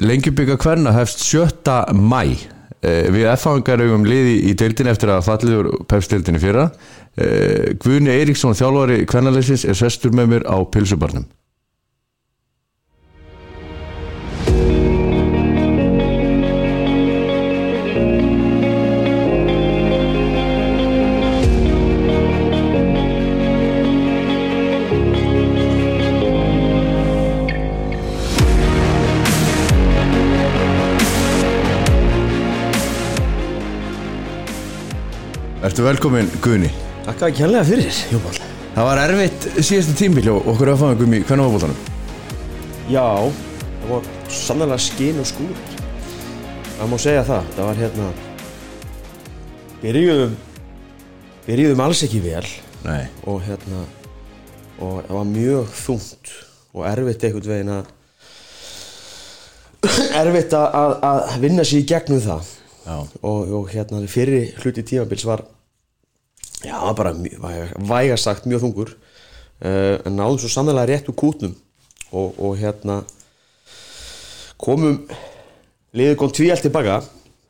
Lengjubika hverna hefst 7. mæ Eh, Við F-fangar eigum liði í deildin eftir að falliður pepsdeildinni fyrra Eh, Guðni Eiríksson þjálfari kvennaleysins er sestur með mér á pilsubarnum velkomin Guðni. Takk að kjærlega fyrir, Jómál Það var erfitt síðasta tímbil og okkur F-fangum í kvennafabótanum Já, það var sannlega skin og skúr. Það má segja það, það var hérna Byrjuðum Byrjuðum alls ekki vel. Nei. Og hérna Og það var mjög þungt Og erfitt einhvern veginn að Erfitt að, að vinna sér í gegnum það. Já. og, og hérna fyrir hluti tímabils var já, bara væga- sagt mjög þungur. Uh, en náðum svo sannlega rétt úr kútnum og, og hérna komum liðið kom tvíalt tilbaka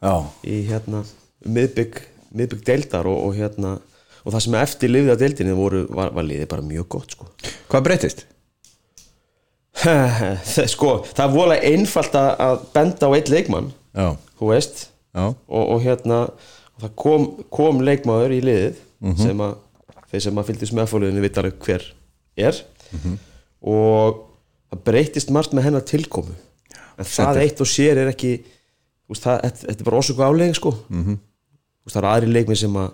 Já. í hérna miðbygg, miðbygg deildar og, og hérna og það sem eftir liðið að deildinni voru, var, var liðið bara mjög gott sko. Hvað breytist? sko, það er voðalega einfalt að, benda á eitt leikmann Já. þú veist. Og, og hérna og það kom, kom leikmaður í liðið sem að þeir sem að fylgdist með fóliðinu vitar hver er. Og það breytist margt með hennar tilkomu. En það eitt og sér er ekki veist, það, þetta, er bara ósöku álegin sko. -hmm. veist, það eru aðri leikmið sem að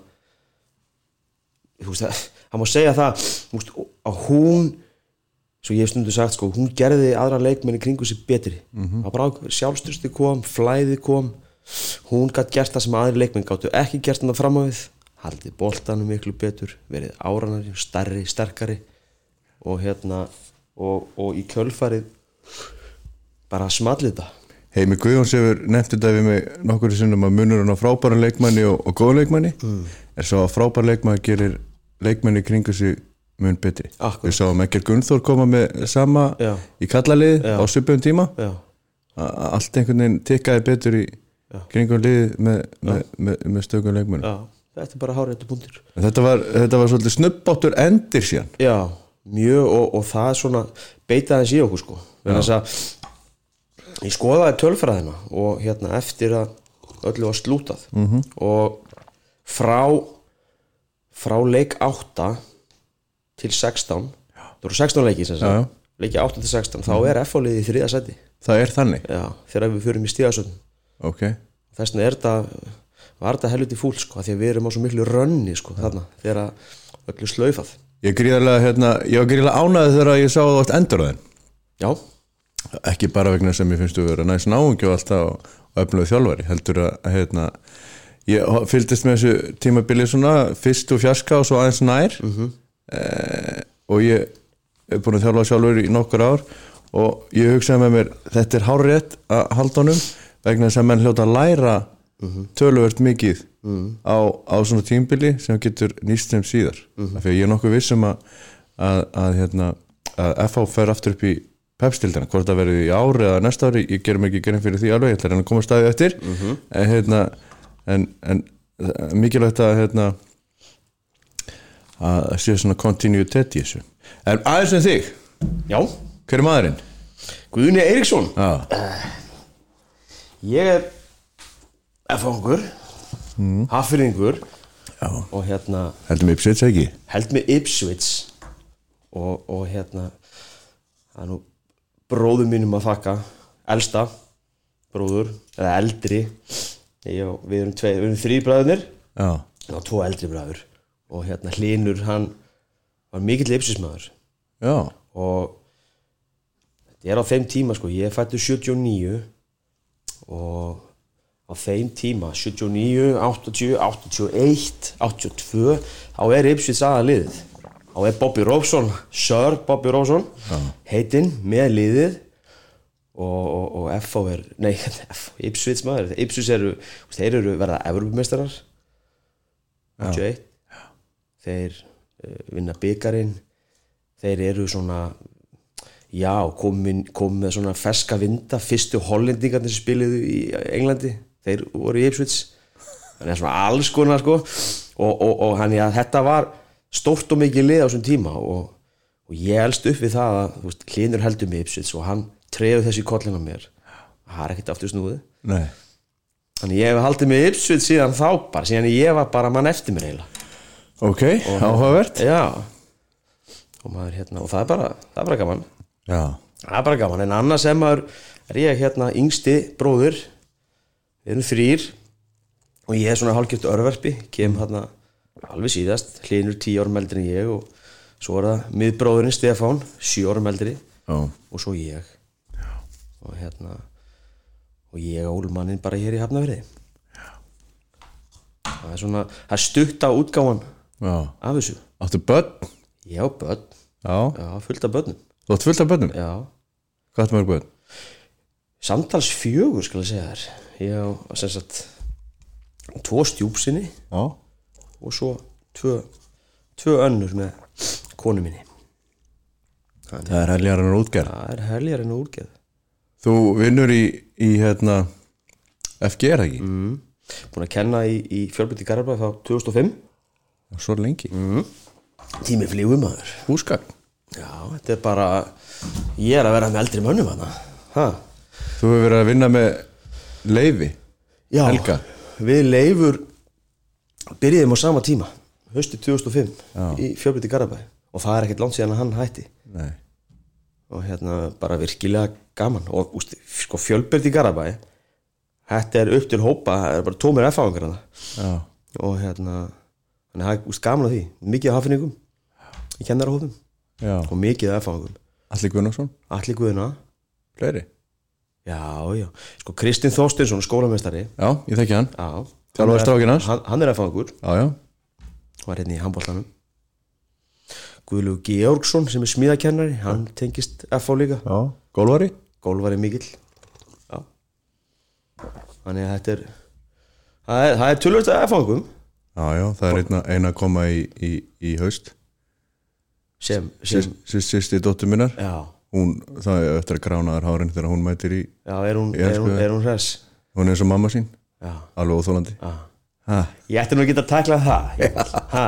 það, má segja það veist, að hún svo ég hef stundu sagt sko, hún gerði aðra leikmenni kringu sig betri. Mm -hmm. sjálfstyrsti kom, flæði kom. Hún gætt gert það sem aðri leikmenn gáttu ekki gert hann fram á við haldið boltanum miklu betur verið áranari, starri, sterkari og hérna og, og í kjölfarið bara smallið þetta. Heimi Guðjóns hefur nefnt þetta við mig nokkur sinnum að munurinn á frábæra leikmanni og, og góða leikmanni. Mm. er svo að frábæra leikmanni gerir leikmanni kringu sig mun betri. Akkurat. Við sáum Ekkert Gunnþór koma með sama Já. í kallalið Já. á svipum tíma. Já, allt einhvern veginn tikkaði betur í kringum lið með, með, með, með stökum leikmanni þetta er bara háréttu punktur. Þetta var, þetta var svolítið snubbáttur endir síðan. Já, mjög og, og það er svona beita þess í okkur sko. Þess að ég skoðaði tölfræðina og hérna eftir að öllu var slútað -hmm. og frá frá leik 8 til 16 það voru 16 leiki sem Já, já. sagt leiki 8 til 16, þá er F-fólið í þriða seti það er þannig? Já, þegar við förum í stíðasögn ok, þess vegna er þetta var þetta helviti fúl sko, því að við erum á svo miklu rönni sko, þarna, þegar öllu slaufað. Ég gríðarlega hérna, ég var gríðarlega ánæðið þegar ég sá að þú átt endur á þenn Já, ekki bara vegna sem ég finnst að vera næst náungi og alltaf öfnulegu þjálfari heldur að hérna ég fylgdist með þessu tímabilið svona fyrst og fjarska og svo aðeins nær. Eh, og ég er búin að þjálfa sjálfur í nokkur ár og ég hugsaði með mér þetta er hárétt að halda honum vegna þess að menn hljóta að læra töluvert mikið á, á svona tímbili sem getur nýst sem síðar. Af því að ég er nokkuð viss um að, að, að, hérna, að FH fer aftur upp í pepstildina, hvort það verður í ári eða næsta ári, ég gerum ekki gerðin fyrir því alveg ég ætla að reyna að koma staðið eftir. En, hérna, en, en er mikilvægt að hérna, að sé svona continuitet í þessu. En aðeins en þig, já. Hver er maðurinn? Guðni Eiríksson. Já, Ég er F-fangur mm. Hafringur. Já, og hérna heldur mig uppsett ekki? Held með Ipswich. Og, og hérna það er nú bróður mínum að þakka. Elsta bróður, eða eldri. Ég og við erum, erum þrý bræðunir og tvo eldri bræður. Og hérna Hlinur hann var mikill Ipswich-maður. Og þetta er á þeim tíma sko, ég fættur 79 og á þeim tíma 79, 80, 81 82, þá er Ipswich aða liðið. Þá er Bobby Robson, Sir Bobby Robson heitinn með liðið. Og, og, og FH er nei, F, Ipswich maður. Ipswich eru, þeir eru verða Evropameistarar 81 þeir uh, vinna byggarinn þeir eru svona Já, kom, inn- kom svona ferska vinda. Fyrstu hollendingarnir sem spiluðu í Englandi þeir voru í Ipswich þannig að svona alls konar sko. Og, og, og hann, já, þetta var stórt og mikið lið á þessum tíma og, og ég elst upp við það að veist, Hlinur heldur með Ipswich og hann treður þessi kollin á mér. Það er ekkert aftur snúið. Nei, þannig ég hef haldið með Ipswich síðan þá bara síðan ég var bara mann eftir mér eiginlega. Ok, áhugavert. Já. Og maður hérna, og það er bara, það er bara gaman. Já, Það er bara gaman, en annars er maður er ég hérna yngsti bróður við erum þrýr og ég er svona hálfgjöft örverpi kem hérna alveg síðast hlinur tíu árum eldri en ég og svo er það miðbróðurinn Stefán sjö árum eldri já, og svo ég. Og hérna og ég og Úlmannin bara hér í Hafnafriði það er svona það er stutt á útgáfan já. af þessu. Áttu börn? já, börn, Já, já, fullt af börnum. Þú átt fullt af börnum? já, Hvað áttu mörg börn? samtals fjögur skal ég segja þér ég á sem sagt tvo stjúpsinni Já, og svo tvö, tvö önnur með konu minni. Það er heljarinnar útgerð. Það er heljar en úrgeð Þú vinnur í, í hérna FG er það ekki? mm. búin að kenna í, í fjölbyrti Garabæð frá 2005 Mm. Svo lengi. Tími flýgum maður. Húsgagn. Já, þetta er bara ég er að vera með eldri mönnum hana ha? Þú hefur verið að vinna með leifi? Já, Helga. við leifur byrjuðum á sama tíma höstu 2005 í fjölbyrti Garabæð og það er ekkert langt síðan að hann hætti. Nei, og hérna bara virkilega gaman. Og úst, sko fjölbyrd í Garabæ þetta er upp til hópa það er bara tómir já, og hérna þannig að það er gaman að því, mikið af hafningum í kennarahófum já. Og mikið af F-áðingum Alli Gunnarsson, allir guðina, fleiri já já. Sko Kristinn Þorstinsson, skólamestari Já, ég þekki hann. Já, hann er- hann, hann er F-áðingur, Já, já, var hérna í handbóltanum Guðlug Georgsson sem er smíðakennari, hann tengist F-á líka, já. Gólvari gólvari mikill. Já. Þannig að þetta er það er, er tölvöld að F-áðingum Já, já, það er eina, eina að koma í, í, í haust. Sem, sem Sýst sýsti dóttur minnar. Já, Hún, það er að gránaðar hárin þegar hún mætir í já, er hún, er hún, er hún hress? Hún er eins og mamma sín, já, alveg óþólandi ég ætti nú að geta taklað það ha,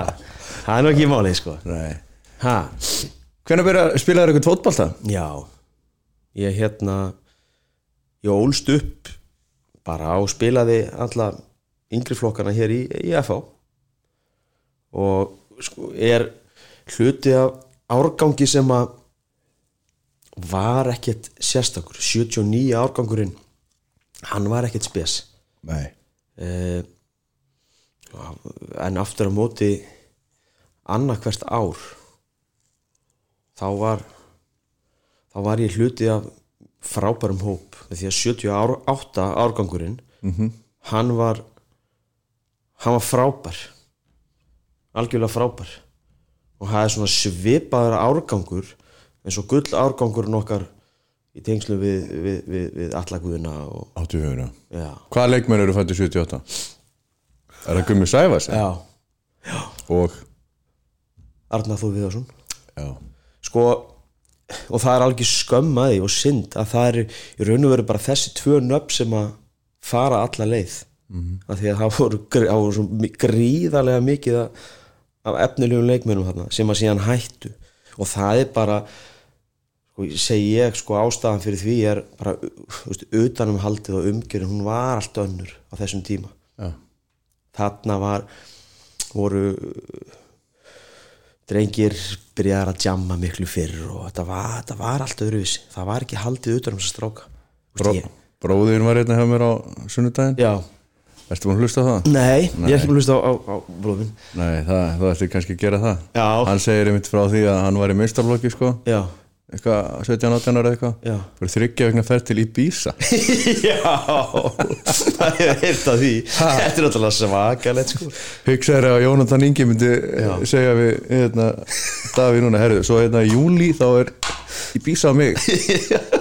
það er nú ekki málið sko. Hvernig byrja að spila þér eitthvað fótbolta? já. Ég hérna ég ólst upp bara og spilaði alla yngri flokkana hér í, í FH og sko er hluti af árgangi sem að var ekkert sérstakur. 79 árgangurinn hann var ekkert spes. Nei. Eh, en aftur á móti annarkvert ár þá var þá var ég hluti af frábærum hóp. Því að 78 árgangurinn -hmm. hann var hann var frábær. Algjörlega frábær. Og það er svona svipaður árgangur eins og gull árgangurinn okkar í tengslu við, við, við, við allaguðina og Áttu við vera já, Hvaða leikmenn eru fættið 78? Er það Gummi Sæfas? já. Og? Arnar Já, sko og það er alveg skömm að því og synd að það er í raun og veru bara þessi tvö nöfn sem að fara alla leið. Mm -hmm. að því að það voru, það voru gríðarlega mikið af, af efnilegum leikmennum þarna sem að síðan hættu. Og það er bara sko, segi ég sko ástæðan fyrir því er bara þú veist, utanumhaldið og umgjörinn hún var allt önnur á þessum tíma. Já, þarna var voru drengir byrjaðar að jamma miklu fyrr og þetta var, þetta var allt öðruvísi. Það var ekki haldið utan um þess að stráka Bró, Bróðir var hérna hjá mér á sunnudaginn. Já, Ertu búin að hlusta á það? nei, ég er ekki búin að hlusta á, á, á bróðin Nei, það, það ætti kannski að gera það. Já. Hann segir einmitt frá því að hann var í minnstaflokki sko. Já, Eitthvað 17-18 ára eitthvað? Fyrir þryggja vegna ferð til Ibiza. Já, það er heilt að því. Þetta er náttúrulega svakalegt sko. Hugsaður að Jónatan Ingi myndi Já. segja við hérna, Daví núna, herðu, svo hérna í júli þá er Ibiza á mig.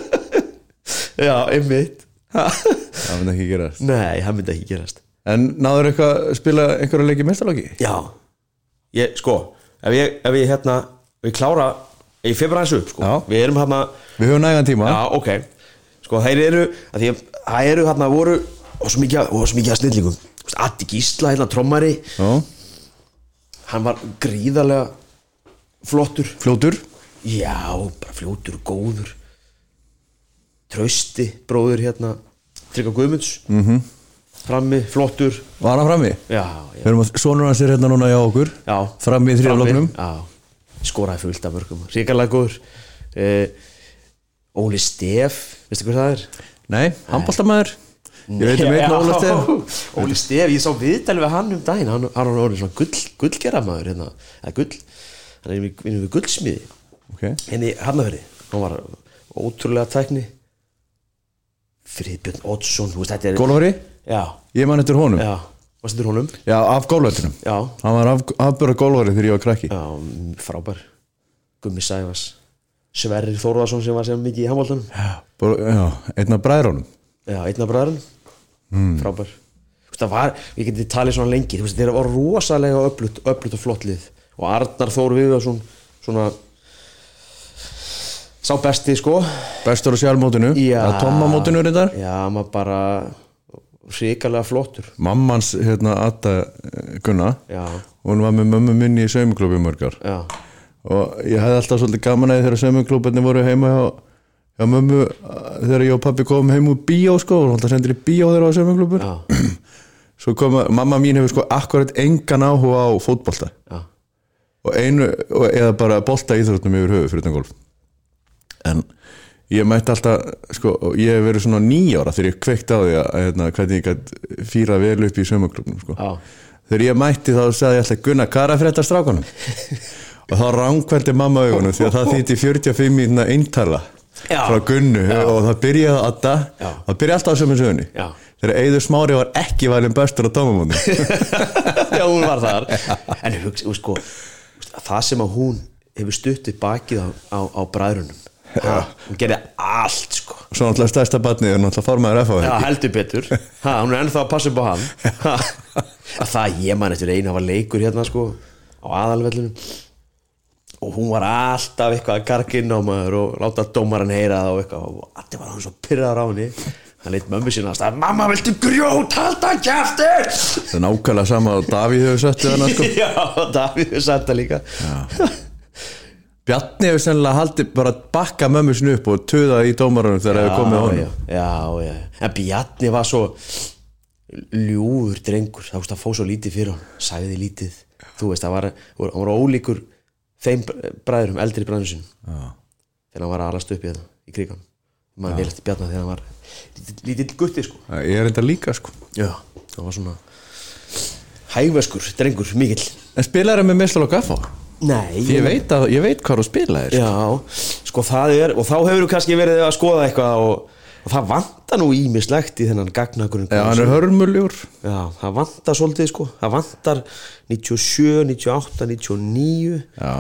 Já, einmitt. Það myndi ekki gerast. Nei, það myndi ekki gerast. En náður eitthvað að spila einhverja leiki minnstaflokki? Já, ég, sko ef ég, ef ég hérna, ég klára ég bara þessu upp sko. Við erum hérna Við höfum nægan tíma. Já, ok. Sko, þeir eru það eru hérna voru og svo mikið, og svo mikið að snillingum Addi Gísla, hérna trommari. Já. hann var gríðarlega flottur. Fljótur. Já, bara fljótur góður. Trausti, bróður hérna Trygga Guðmunds. Mm -hmm. Frammi, flottur. Var hann frammi? Já, já, að sonur hans er hérna núna hjá okkur. Já. Frammi í þriðafloknum Já, skoraði fullt af mörgum. Ríkarlega góður. Eh, Óli Stef, veistu hvað það er? Nei, handbóltamæður um Óli Stef, ég sá viðtæli við hann um daginn. Hann, hann var orðið svona gull, gullgeramaður hérna, gull, hann er vinnur við gullsmiði. Okay. henni Hafnafjörði, hann var ótrúlega tækni. Friðbjörn Oddsson, Gólfari, Já, ég man eftir honum. Já, já, af Já, Hann var af, afbörða gólfari þegar ég var krakki. Já, mm, frábær. Gummi Sæfas Sverrir Þórðarsson sem var sem mikið í handbóltanum Bor- Já, einn af bræðrónum Já, einn af bræðurinn mm. Frábær. Það var, ég geti talið svona lengi Þú veist, þeir var rosalega öflut, öflut og flott lið. Og Arnar Þór Viðarsson Svona Sá besti, sko. Bestur á sjálfmótinu. Já. Að tommamótinu er þetta Já, maður bara Ríkalega flottur. Mammans, hérna, Atta eh, Gunna Já, Hún var með mömmu minni í saumaklúbi mörgar já, Og ég hefði alltaf svolítið gaman að því þegar saumaklúbarnir voru heima hjá, hjá mömmu eh, Þegar ég og pappi komum heim úr bíó sko Og alltaf sendir í bíó þegar á saumaklúbur já, Svo kom að mamma mín hefur sko akkurat engan áhuga á fótbolta. Já. Og einu, eða bara bolta íþróttum yfir höfu fyrir utan golf. En ég mætti alltaf sko, ég hef verið svona nýjára þegar ég kveikt á því að, hérna, hvernig ég gætt fýra vel upp í sömuklubnum sko. Já, þegar ég mætti þá sagði ég alltaf Gunnar, hvað er að frétta strákunum og þá ránkvældi mamma augunum því að það þýtti 45 mínuna eintala Já. frá Gunnu og það byrjaði Já. það byrjaði alltaf á sömu sögunni Já. þegar Eiður Smári var ekki valinn bestur á tómamónu já, hún var þar En hugsa, sko Það sem að hún hefur stuttið bakið á, á, á bræðrunum Hún gerði allt, sko. Svo náttúrulega stærsta batnið er náttúrulega formaður FH Já, heldur betur. Ha, Hún er ennþá að passa upp á hann. Ha, að Það ég man eftir einu Það var leikur hérna sko Á aðalvellunum Og hún var alltaf eitthvað að garga inn á maður Og láta dómaran heyra það og eitthvað. Og allir var hann svo pyrraður á henni. Hann leitt mömmu sína að stað Mamma, viltu grjót, halda kjaftir Það er nákvæmlega sama að Davíð hefur sett hana sko. Já, Davíð er satt það líka Bjarni hefur sennilega haldið bara að bakka mömmu sinu upp og töða í dómarunum þegar það hefur komið honum. Já, já, já. En Bjarni var svo ljúfur drengur. Það veist að fó svo lítið fyrir hann Sæði lítið. Þú veist, það var, hann var ólíkur þeim bræðurum, eldri bræðurum sinum þegar hann var að alast upp í þetta í krigan vel eftir Bjarni þegar hann var lítill, lítill gutti sko. Ég er enda líka sko. Já, hann var svona hægveskur, drengur, mikill. En spilar það með Gaffa? Nei, Ég veit, að, ég veit hvað þú spilaðir sko. Já, sko það er og þá hefur þú kannski verið að skoða eitthvað og, og það vantar nú ímislegt í þennan gagnakurinn Já, hann er hörmuljúr Já, það vantar svolítið sko. Það vantar 97, 98, 99 Já,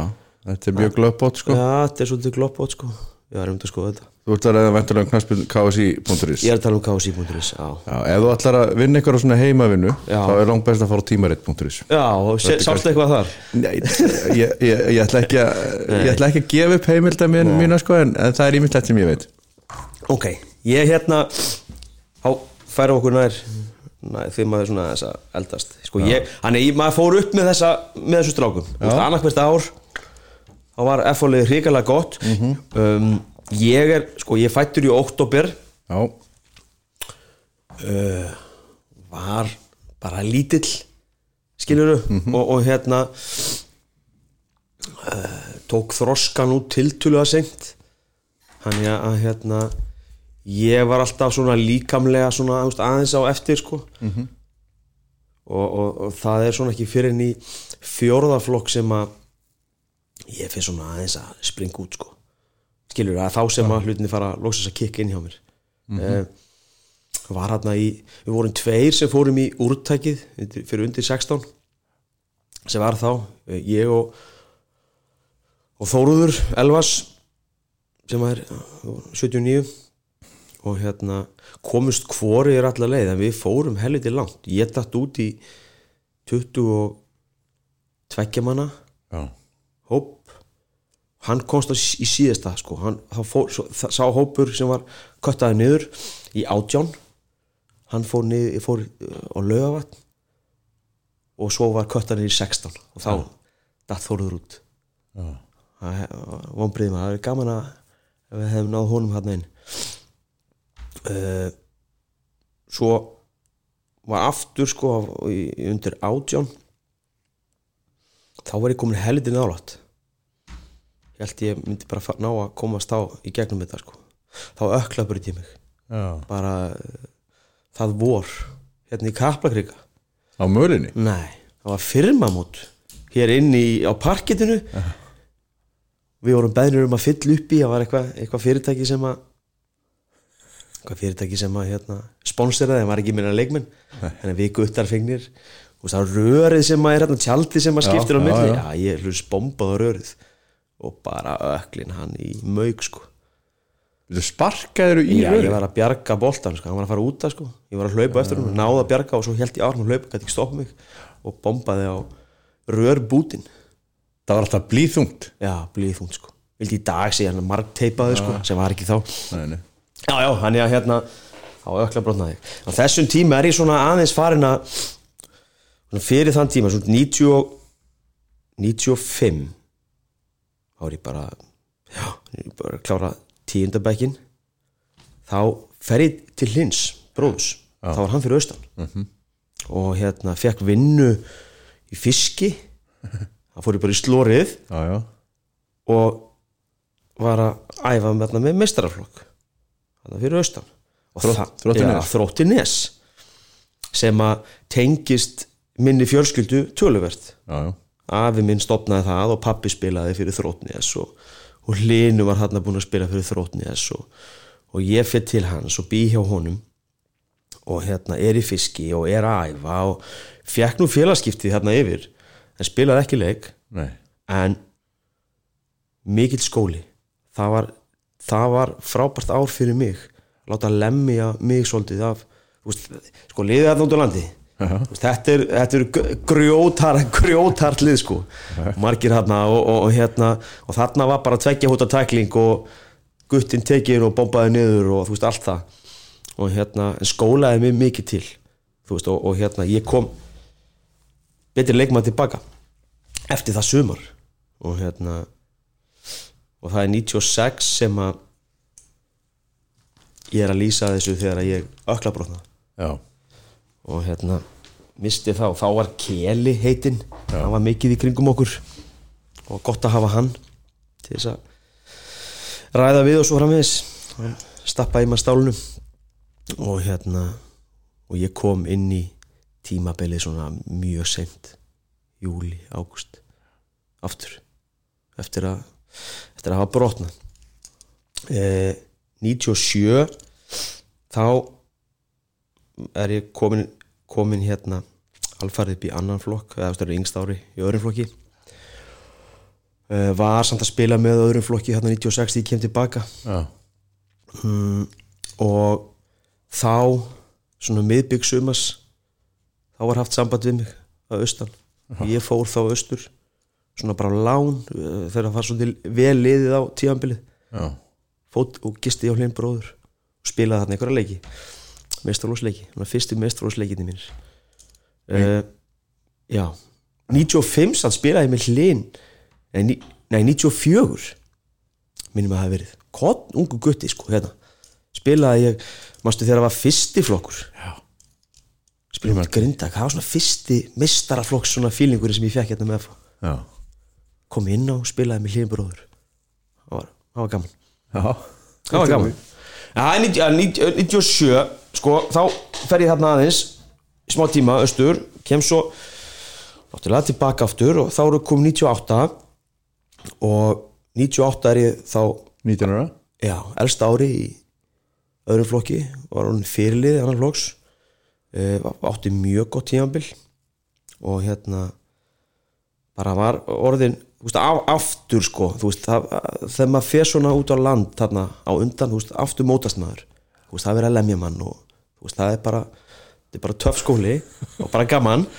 þetta er mjög glöppbót sko. Já, þetta er svolítið gloppót sko Já, erum þetta að skoða þetta. Þú ert að reyða ventulega um knaspin KSI.is Ég er að tala um KSI.is Já, Já, ef þú ætlar að vinna eitthvað svona heimavinnu Já. þá er langt best að fara á tímaritt.is Já sástu eitthvað þar? Nei, ég, ég, ég, ætla ekki að, ég ætla ekki að gefa upp heimilda mín, mína sko en, en það er ímyndilegt sem ég veit. Ok, ég hérna þá færum okkur nær Næ, því maður svona þess að eldast. Sko, ég, hann er, maður fór upp með þessa með þessu strákum, annarkvært ár þá var F-fólið hrikalega gott. Um, ég er, sko, ég fættur í oktober Já, var bara lítill skiluru og, og hérna uh, tók þroskan út tiltölu að seint. Þannig að hérna ég var alltaf svona líkamlega svona aðeins á eftir sko. Og, og, og það er svona ekki fyrir en í fjórðaflokk sem að ég fyrir svona aðeins að springa út sko. Skilur að þá sem að hlutinni fara að loksast að kikka inn hjá mér. Mm var hérna í, við vorum tveir sem fórum í úrtækið fyrir undir 16 sem var þá, eh, ég og og Þóruður Elvas sem er eh, 79 og hérna komust hvori er allar leið en við fórum helviti langt. Ég dætt út í 20 og tveggja manna. Já, hóp hann komst í síðasta sko. hann, fór, svo, það, sá hópur sem var köttaði niður í átján. Hann fór, niður, fór uh, á laugavatn og svo var köttaði í 16 og þá datt þóruður út. Já. vonbriðum að það er gaman að við hefum náð honum hann inn. Uh, svo var aftur sko undir átján. Þá var ég komin heldur nálátt ég held ég myndi bara ná að komast á í gegnum þetta sko. Þá ökla í mig. Já. bara uh, það vor hérna í Kaplakrika. Á mölinni? Nei, það var firmamót hér inn í, á parkettinu við vorum beðnir um að fylla upp í það var eitthvað eitthva fyrirtæki sem að eitthvað fyrirtæki sem að hérna, sponseraði, það var ekki minna leikmenn. Þannig að við guttar fengnir. Og það rörið sem að er hérna tjaldi sem að Já, skiptir á já, milli, já. já, ég hlust bombað á rörið og bara öklin hann í mauk sko. Þú sparkaður í Já, ég var að bjarga boltan, sko. hann var að fara út af sko. ég var að hlaupa eftir hún, náða að bjarga og svo held ég árum að hlaupa, gæti ekki stoppa mig. Og bombaði á rörbútin Það var alltaf blíðþungt já, blíð þungt sko. Vildi í dag segja hann margteipaði sko, sem var ekki þá. Nei, nei. já, já, hann er að hérna á ökla brotnaði. Á þessum tíma er ég svona aðeins farin að fyrir þann tíma, svona 90 og- 95 þá er ég bara já, ég er bara að klára tíundabækin. Þá fer ég til hins bróðus, þá var hann fyrir austan. Og hérna fekk vinnu í fiski. Þá fór ég bara í slórið Já, já. Og var að æfa með, með meistaraflokk. Þannig fyrir austan. Og Þrótt- Já. Þróttur Nes. Sem að tengist minni fjölskyldu töluvert. Já, já afi minn stopnaði það og pappi spilaði fyrir Þróttnes og, og Hlinu var hann búin að spila fyrir Þróttnes og, og ég fyrir til hans og bý hjá honum og hérna er í fiski og er að æfa og fekk nú félagskiptið hérna yfir en spilaði ekki leik. Nei. En mikill skóli. Það var, það var frábært ár fyrir mig. Láta lemja mig svolítið af sko liðið út á landi Þú veist, þetta er, þetta er grjótar grjótart lið sko. Margir hérna og, og, og hérna og þarna var bara tveggja hóta tækling og guttin tekið og bombaði niður og þú veist allt það. Og hérna en skólaði mig mikið til þú veist og, og hérna ég kom betri leikmann tilbaka eftir það sumar. Og hérna og það er 96 sem að ég er að lýsa þessu þegar að ég ökla brotna Já, og hérna misti þá, þá var Keli heitinn. Hann var mikið í kringum okkur. Og gott að hafa hann til þess að ræða við og svo framvegis. Hann stappaði maður stálunum og hérna og ég kom inn í tímabilið svona mjög seint júli, águst aftur. Eftir að eftir að hafa brotna eh, 97 þá er ég komin, komin hérna alfarið upp í annan flokk eða er yngst ári í öðrum flokki. Uh, var samt að spila með öðrum flokki hérna 96 því ég kem tilbaka. Já, mm, og þá svona miðbygg sumas þá var haft samband við mig að austan. Ég fór þá austur svona bara lán uh, þegar það var svolítið vel liðið á tíðanbilið já. Fót og gisti á hlinn bróður og spilaði þarna einhverja leiki mestralósleiki, fyrstu mestralósleikinni mínir. Uh, já. 95 sann spilaði með hlinn nei, nei 94 minnum að það hafi verið. Kott, ungu gutti sko, hérna. Spilaði ég, mástu þegar það var fyrsti flokkur? Já. spilaði með grinda, það var svona fyrsti mestaraflokks svona fílingurinn sem ég fekk hérna með Já, kom inn á og spilaði með hlinn bróður það var, það var gaman. Já. Það var gaman Já, 90 ja, 90 97 sko, þá fer ég þarna aðeins í smá tíma austur, kem svo náttúrulega tilbaka aftur og þá eru komið 98 og 98 er ég þá 19 ára? Já, elsta ári í öðrum flokki, var hún fyrirlið annar flokks. E, átti mjög gott tímabil og hérna bara var orðin veist, af, aftur sko veist, það, þegar maður fer svona út á land þarna á undan, veist, aftur mótast maður. Það er verið að lemja mann og það er bara, bara töff skóli og bara gaman.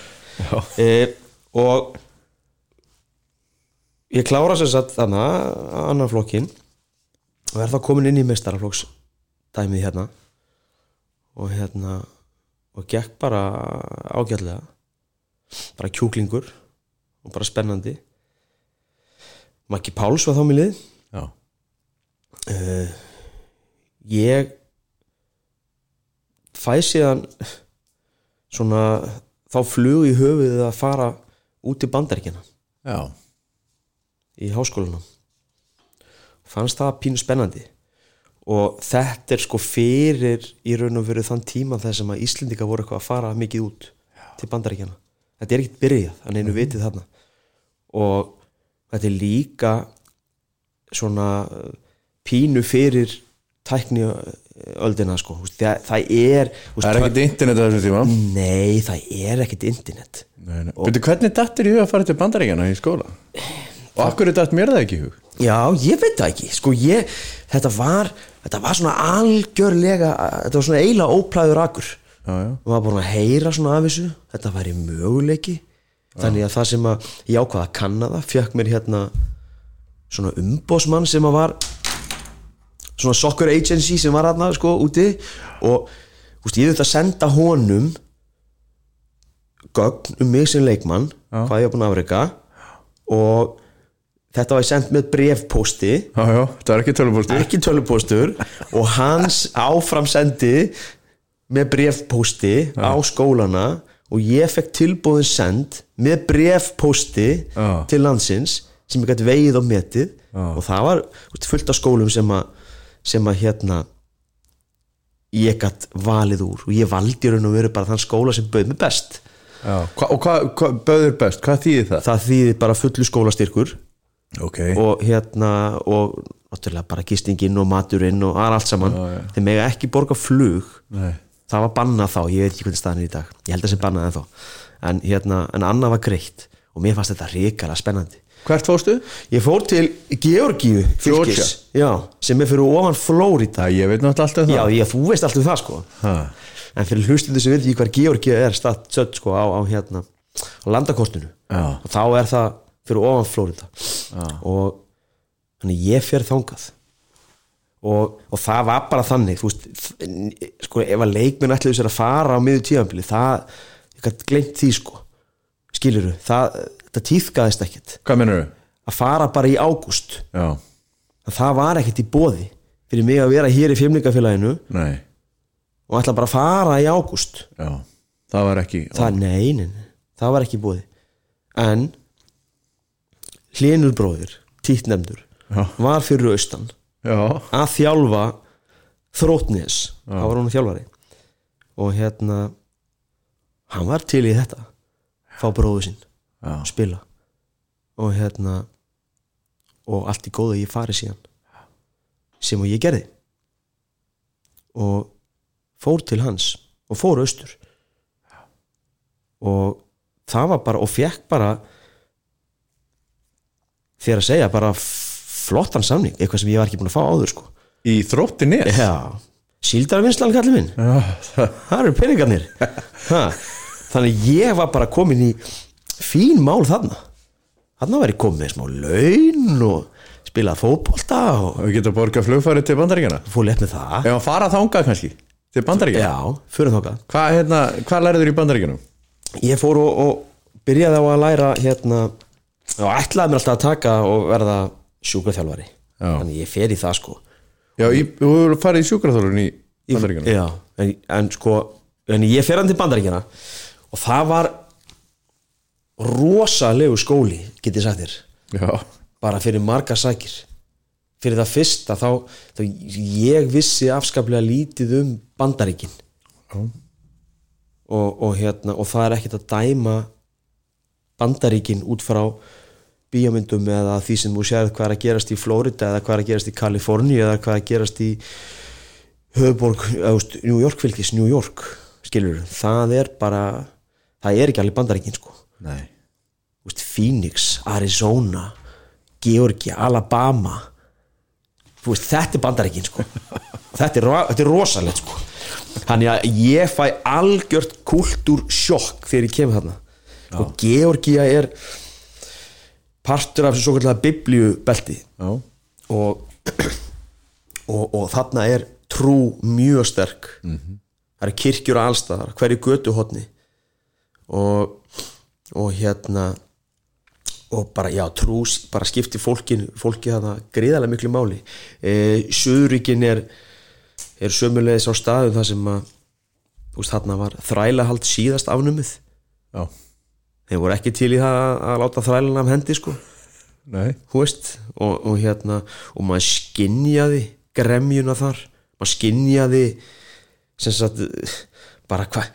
E, og ég klára sér satt þannig annar flokkin og er þá komin inn í mestaraflokks dæmið hérna. Og hérna og gekk bara ágætlega. Bara kjúklingur og bara spennandi Maggi Páls var þá með lið. Já, ég fæ síðan svona þá flug í höfuðið að fara út í bandaríkina já, í háskólanum. Fannst það pínu spennandi. Og þetta er sko fyrir í raun og veru þann tíma sem að Íslendinga voru eitthvað að fara mikið út til bandaríkjana þetta er ekkert byrjað, þannig einu vitið þarna. Og þetta er líka svona uh, pínu fyrir tækni öldina sko það, það er það er ekkert internet á þessum tíma. Nei, það er ekkert internet. Nei, nei. Byrju, hvernig dattir í hug að fara til bandaríkjana í skóla? Og akkur er datt mér það ekki í hug? Já, ég veit það ekki. Sko ég, þetta var þetta var svona algjörlega þetta var svona eiginlega óplæður akkur Já, já, og var búin að heyra svona af þessu. Þetta væri möguleiki þannig að það sem að ég ákvaða að kanna það fjökk mér hérna svona umbósmann sem að var svona soccer agency sem var hérna sko úti. Og úst, ég þurfti að senda honum gögn um mig sem leikmann hvað ég var búin að afreika og þetta var ég sendt með brefposti já, já, það er ekki tölvupósti. Ekki tölupóstur og hans áframsendi með brefpósti á skólana og ég fekk tilbúðin send með brefpósti Já. til landsins sem ég gæti vegið á metið. Og það var fullt af skólum sem að sem að hérna ég gætt valið úr. Og ég valdi raun og veru bara þann skóla sem bauð mig best. Já. Hva, Og hvað hva, böður best? Hvað þýðir það? það þýði bara fullu skólastyrkur. Ok, og hérna og náttúrulega bara gistingin og maturinn og allt saman. Þeir mega ekki borga flug. Nei það var bannað þá, ég veit ekki hvernig staðan er í dag. Ég held að það sé bannað ennþá. En, hérna, en annað var greitt. Og mér fannst þetta ríkala spennandi. Hvert fórstu? ég fór til Georgíu fylkis, já, sem er fyrir ofan Flórida ég veit náttúrulega alltaf já, það. ég, þú veist allt um það sko. Ha. en fyrir hlustundu sem veit ekki hver Georgíu er statt sött sko á, á hérna á landakortinu Já. og þá er það fyrir ofan Flórida og þannig ég fer þangað og, og það var bara þannig veist, sko ef að leikmenn ætluðu sér að fara á miður tíðanbili það, ég gæti gleymt því sko. Skiluru, það, það tíðkaðist ekkert. Hvað mennur þau? að fara bara í ágúst. Það var ekkert í boði fyrir mig að vera hér í fjölmingafélaginu nei, og ætla bara að fara í ágúst. Það var ekki það, nei, nei, nei, það var ekki í boði. En hlinur bróðir, títtnemdur Já. var fyrir austan Já, að þjálfa þrótnis, það var hún þjálfari. Og hérna hann var til í þetta. Fá bróðu sinn, já, spila. Og hérna og allt í góða ég fari síðan. Sem og ég gerði. Og fór til hans. Og fór austur. Og það var bara og fekk bara þegar að segja bara flottan samning, eitthvað sem ég var ekki búin að fá áður sko. Í þrótti nes? Já, síldarvinnslan kallið minn. Það, eru peningarnir. Ha. Þannig ég var bara komin í fín mál þarna. Þarna komin með smá laun og spilað fótbolta og við getum borgað flugfæri til bandaríkjana létt með það. Ef að fara þangað kannski Til bandaríkjana Já, fyrir þokkað Hvað, hérna, hvað lærður í bandaríkjanum? Ég fór og, og byrjaði á að læra hérna og ætlaði mér alltaf að taka og verða sjúkraþjálfari. Já. Þannig ég fer í það sko. Já, þú hefur farið í sjúkraþjálfun í bandaríkjanum Já, en, en sko en ég fer hann til bandaríkjana og það var rosalegu skóli get ég sagt þér. Já, bara fyrir margar sækir. Fyrir það fyrsta þá, þá ég vissi afskaplega lítið um bandaríkin. Og, og hérna og það er ekkert að dæma bandaríkin út frá bíómyndum eða því sem þú sér hvað er að gerast í Florida eða hvað er að gerast í Kaliforni eða hvað er að gerast í höfuborg, veist, New York fylgis New York, skilur það er bara, það er ekki alveg bandaríkin sko. Nei. Þú veist, Phoenix, Arizona Georgia, Alabama. Þú veist, þetta er bandaríkin sko. þetta, er, þetta er rosalegt sko. þannig að ég fæ algjört kultúr sjokk þegar ég kemur þarna. Og Georgia er partur af þessu svo kallega biblíubelti og, og, og þarna er trú mjög sterk. Það eru kirkjur og allstaðar hverju götu hotni og, og hérna og bara, já, trú bara skipti fólkin, fólki þarna gríðarlega miklu máli. E, Suðuríkin er er sömulegis á staðum þar sem að veist, þarna var þrælahald síðast afnumið. Já, þeir voru ekki til í það að, láta þrælan af hendi sko. Og, og hérna og maður skinjaði gremjuna þar. Maður skinjaði sem sagt bara hvað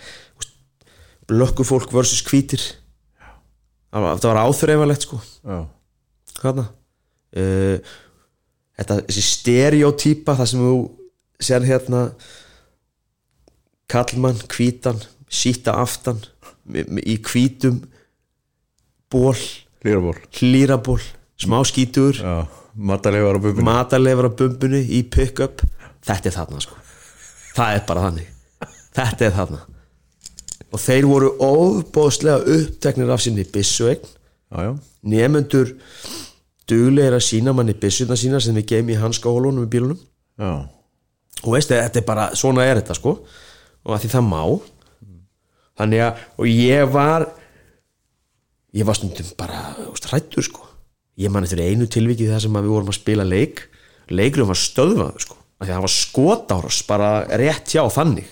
blökku fólk versus hvítir. Það var, áþreifalegt sko. Hana uh, þetta, þessi stereotýpa það sem þú sér hérna kallmann, hvítan síta aftan í hvítum ból líraból hlýraból, smá skítur. Já, matalegar á bubinu matarleifar á bumbunu í pick-up. Þetta er þarna sko. Það er bara þannig. Þetta er þarna. Og þeir voru óbóðslega uppteknir af sinni já, nefnendur duglegir að sína manni byssuna sína sem við geim í hanskahólunum í bílunum. Já, og veist þetta er bara, svona er þetta sko. Og að því það má. Þannig að, og ég var ég var stundum bara hrættur sko. Ég man eftir einu tilviki þar sem við vorum að spila leik. Leikurum var stöðvað sko af því að það var skotárás bara rétt hjá þannig.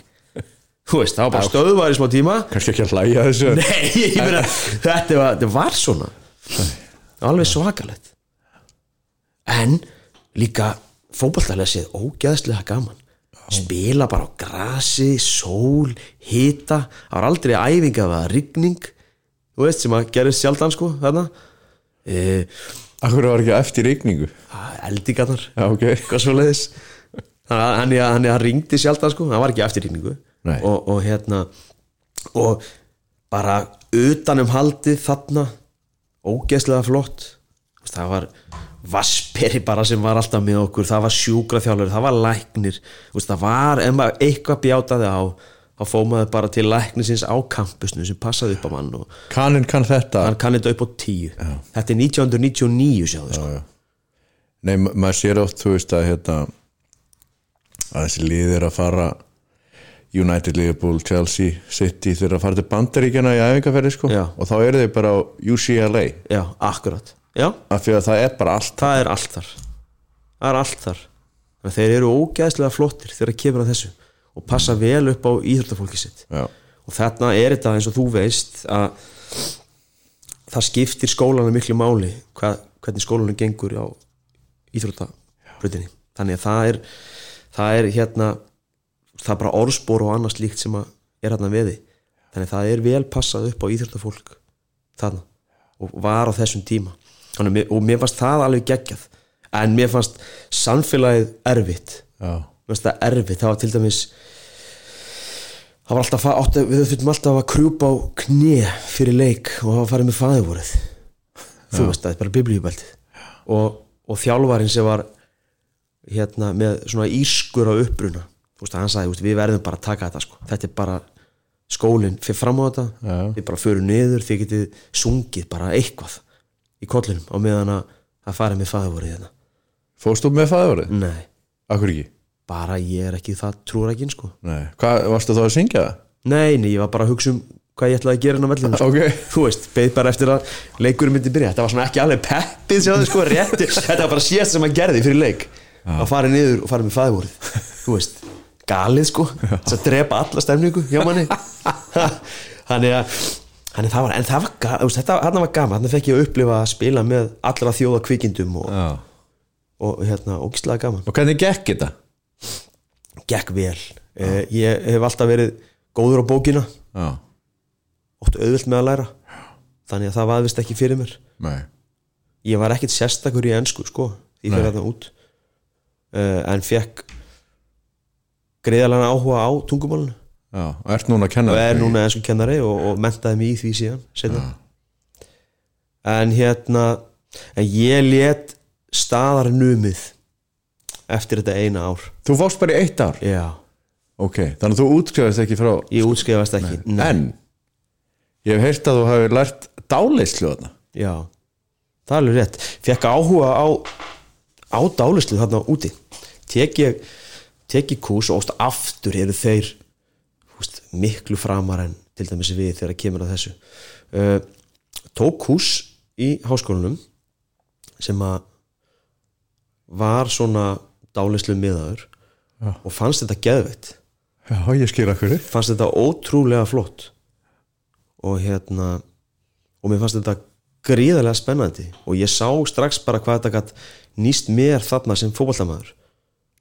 Þú veist, það var bara stöðvað í smá tíma. Kannski ekki að hlæja þessu. Nei, meina, þetta var, þetta var svona. Alveg svakalegt. En líka fótballtælega séð ógeðslega gaman. Spila bara á grasi, sól hita, það var aldrei æfinga það var rigning þú veist sem að gerist sjaldan sko þarna. E, Akkur var ekki eftir ríkningu eldingarnar Já, ok. Eitthvað svo leiðis hann, hann, hann ringdi sjaldan sko, hann var ekki eftir Nei. og, og hérna og bara utanum haldið þarna ógeðslega flott. Það var vasperi bara sem var alltaf með okkur. Það var sjúkraþjálfur, það var læknir. Það var, ef maður eitthvað bjátaði á þá fóð maður bara til læknisins á kampusnu sem passaði upp á mann og Kaninn kann þetta. Hann kann þetta upp á tíu. Þetta er 1999 sjáðu sko. Nei, ma- maður sér oft, þú veist að hérna að þessi lið er að fara United, Liverpool, Chelsea City þeir eru að fara til bandaríkjana í æfingarferði sko. Já. og þá eru þeir bara á UCLA já, akkurat. Já, af því að það er bara allt það er allt þar. Það er allt þar. Að þeir eru ógæðslega flottir þegar kemur að þessu og passa vel upp á íþróttafólki sitt. Já, og þarna er þetta eins og þú veist að það skiptir skólanu miklu máli hvað, hvernig skólanu gengur á íþróttabröðinni þannig að það er það er hérna það er bara orðspor og annars líkt sem er hérna veði. Þannig að það er vel passað upp á íþróttafólk þarna og var á þessum tíma. Þannig, og mér fannst það alveg geggjað. En mér fannst samfélagið erfitt. Já, fannst það erfitt, það var til dæmis það var alltaf átti, við þurfum alltaf að krjúpa á kné fyrir leik og hafa farið með fæðivorið þú veist það bara biblíubæltið og, og þjálfarinn sem var hérna með svona írskur á uppruna þú veist hann sagði, veist, við verðum bara að taka þetta sko. þetta er bara skólinn fyrir fram á þetta, Já. við bara förum niður þið getið sungið bara eitthvað í kollinum á meðan að það farið með fæðivorið hérna fórst þú með fæðurinn? nei, Akkur ekki? Bara ég er ekki það trúrækin sko. Nei, hvað, varstu þá að syngja það? Nei, nei, ég var bara að hugsa um hvað ég ætlaði að gera inn á vellinu sko. Ok. Þú veist, beð bara eftir að leikurinn myndi byrja. Þetta var svona ekki alveg peppið sjáðu sko, rétti Þetta var bara síðast sem hann gerði fyrir leik. Að fara niður og fara með fæðvorið Þú veist, galið sko. Þess að drepa alla stemningu hjá manni. Þannig að Þannig það var, en það var, ga- þú veist, þetta, þarna var gaman. Þannig fekk ég að upplifa að spila með allra þjóða kvikindum og, og hérna, ógislega gaman. Og hvernig gekk þetta? Gekk vel. Eh, Ég hef alltaf verið góður á bókina. Já, ótt auðvilt með að læra. Þannig að það vaðvist ekki fyrir mér. Nei. Ég var ekkit sérstakur í ennsku sko, því fyrir þarna út. Uh, en fekk greiðalega áhuga á tungumálinu. Já, og er núna ennsku kennari og, og mentaði mig í því síðan en hérna en ég let staðar numið eftir þetta eina ár. Þú fórst bara í eitt ár? já, Ok, þannig að þú útskrifast ekki frá ég útskrifast ekki Nei. En Ég hef heyrt að þú hafi lært dáleyslu þarna. Já, það er alveg rétt. Fekk áhuga á á dálislu þarna úti. Tek ég, tek kús og óst aftur eru þeir úst, miklu framar en til dæmis við þegar kemur að þessu. Uh, tók kús í háskólanum sem að var svona dálislu miðaður Já. og fannst þetta geðveitt Já, ég skil okkur fannst þetta ótrúlega flott. Og hérna og mér fannst þetta gríðarlega spennandi. Og ég sá strax bara hvað þetta gætt nýst mér þarna sem fótballtamaður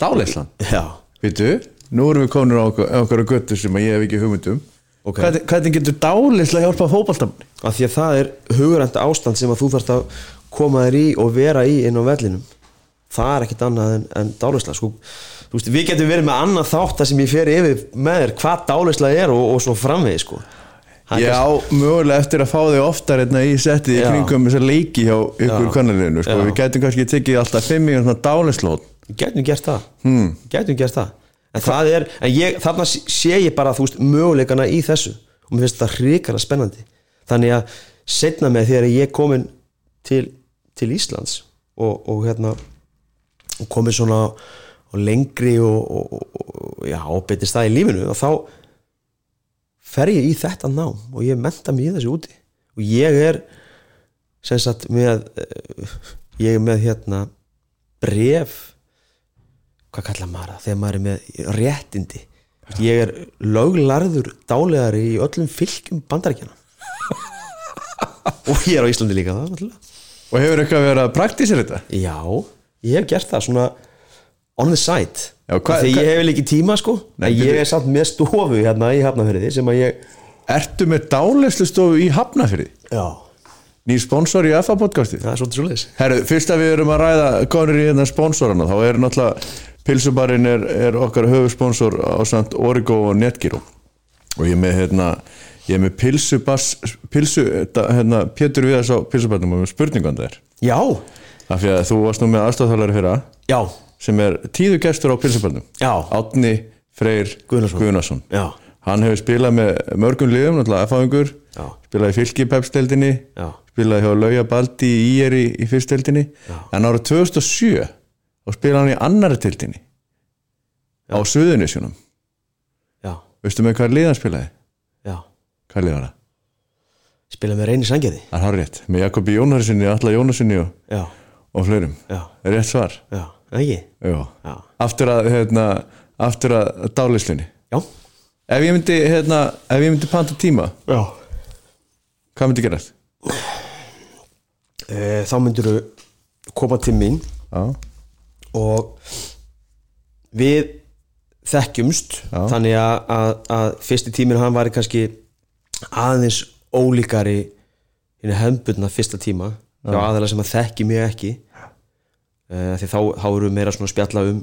Dálislan já, Vitu, nú erum við konur á okkur, á okkur göttu sem að ég hef ekki hugmyndum ok. Hvernig, hvernig getur dálisla hjálpa fótballtamanni? af því að það er hugurend ástand sem að þú þarft að koma þér í og vera í inn á vellinum það er ekkit annað en, en dálisla sko, þú veist, við getum verið með annað þátt sem ég fer yfir með þér hvað dálisla er og, og svo framvegi sko. Það er Ég á mögulega eftir að fá þig oftar hérna í settið í Já. kringum þessar leiki hjá ykkur Já. kannalinu sko. Já. Við getum kannski tekið alltaf fimm í svona dálislót Gætum gert það hmm. Gætum gert það En það er, en ég, þarna sé ég bara þú veist, möguleikana í þessu og mér finnst þetta hrikalega spennandi þannig að setna með þegar ég komin til, til Íslands og, og hérna og komin svona á lengri og, og, og, og já, og betri stað í lífinu og þá fer ég í þetta nám og ég menta mig í þessu úti og ég er sem sagt með eh, ég er með hérna bref hvað kallar maður það þegar maður er með réttindi ég er löglarður dálegari í öllum fylgjum bandarækjana og ég er á Íslandi líka það náttúrulega. Og hefur eitthvað verið að praktísir þetta? já, ég hef gert það svona on the side. Já, hvað- þegar hvað- ég hef líka tíma sko. Nei, ég er samt með stofu hérna í Hafnafjörði sem að ég Ertu með dálislustofu í Hafnafyrði? já, Nýr sponsor í FA podcastið? það er svolítið svoleiðis. Herru, fyrst að við erum að ræða konur í hérna sponsorana þá er náttúrulega Pilsubarinn er, er okkar höfusponsor á samt Origo og Netgyro og ég er með hérna ég er með Pilsubass Pilsu, hérna, Pétur Viðars á Pilsubarnum og spurningan þær. Já, af því að þú varst nú með aðstofþálari fyrra. Já, sem er tíðu gestur á Pilsubarnum já. Átni Freyr já, hann hefur spilað með mörgum liðum náttúrulega F-áðingur, já, spilaði í fylki pepsteldinni já, spilaði hjá Lauja Baldi í IR í, fyrsteldinni en árið 2007 þá spilaði hann í annari tildinni á Suðunisjónum veistu með hvað liðan spilaði? já. Hvað lið var það? spila með reyni sangiði Það er hár rétt, með Jakobi Jónarsinni, Alla Jónarsinni og, já, og fleirum. Rétt svar. Já, ekki? Já. já, aftur að hérna, aftur að dálislinni já, ef ég myndi, hérna, ef ég myndi panta tíma já. hvað myndi gerast? E, þá myndir þú koma til mín Já, og við þekkjumst Já. þannig að, að, að fyrsti tíminn hann var kannski aðeins ólíkari hinn hefnbundna fyrsta tíma hjá aðeins sem að þekki mig ekki. E, því þá, þá eru við meira svona spjalla um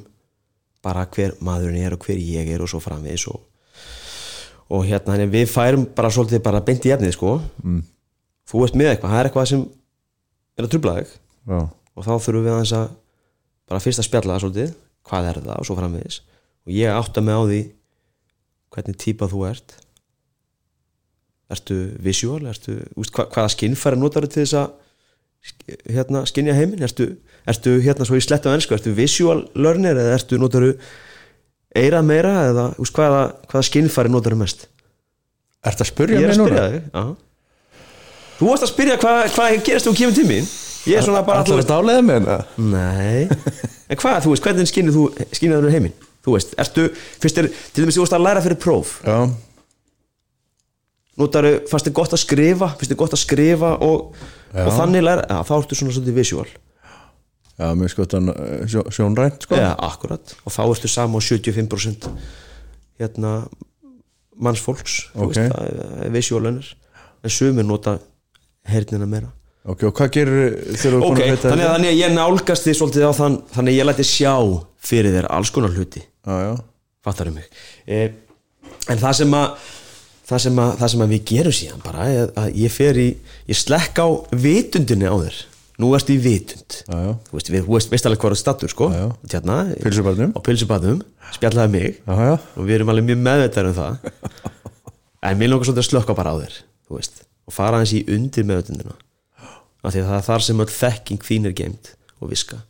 bara hver maðurinn er og hver ég er og svo framvegis og, og hérna við færum bara svolítið bara beint í efnið sko. Mm. þú ert með eitthvað, það er eitthvað sem er að trubla þig. Já, og þá þurfum við aðeins að bara fyrst að spjalla það svolítið hvað er það og svo framvegis. Og ég átta mig á því hvernig típa þú ert. Ertu visual ertu, úst, hva, hvaða skinnfæri notar til þess að hérna, skinja heiminn ertu, ertu hérna svo í slett á ennsku ertu visual learner eða ertu notaru eira meira eða úst, hvaða, hvaða skinnfæri notaru mest Ertu að spurja ég er að núna? spyrja þig já. þú varst að spyrja hvað, hvað gerist þú kemur til mín ég er svona bara Ætlar að dálega með hérna? Nei En hvað, þú veist, hvernig skinnið þú skinnið þú heiminn? Þú veist, ertu, fyrst er til dæmis þú veist að læra fyrir próf Já, Notaru, fannst þið gott að skrifa Fannst þið gott að skrifa og, Já. og þannig læra Já, þá ertu svona svolítið visual. Já, mér sko þetta sjó, sjónrænt sko. Já, akkurat. Og þá ertu sama á 75% Hérna mannsfólks þú Ok. veist, það er visual lönnir En sumir nota hernina meira. Ok, og hvað gerir er Ok, búin að vita þannig að, þannig að ég nálgast því svolítið á þann Þannig að ég læti sjá fyrir þér alls konar hluti. Já, já, fattar um mig? Eh, en það sem að það sem að, það sem að við gerum síðan bara er að ég fer í, ég slekk á vitundinni á þér. Nú ertu í vitund. Já, já. Þú veist, við, veist, alveg hvað er stattur sko. Pilsubarnum á pilsubatum, spjallaði mig. Já, og við erum alveg mjög meðvitað um það. En mér langar svolítið að slökka bara á þér þú veist, og fara hans í undir meðvitundina. Af því að það er þar sem öll þekking þín er geimt og viska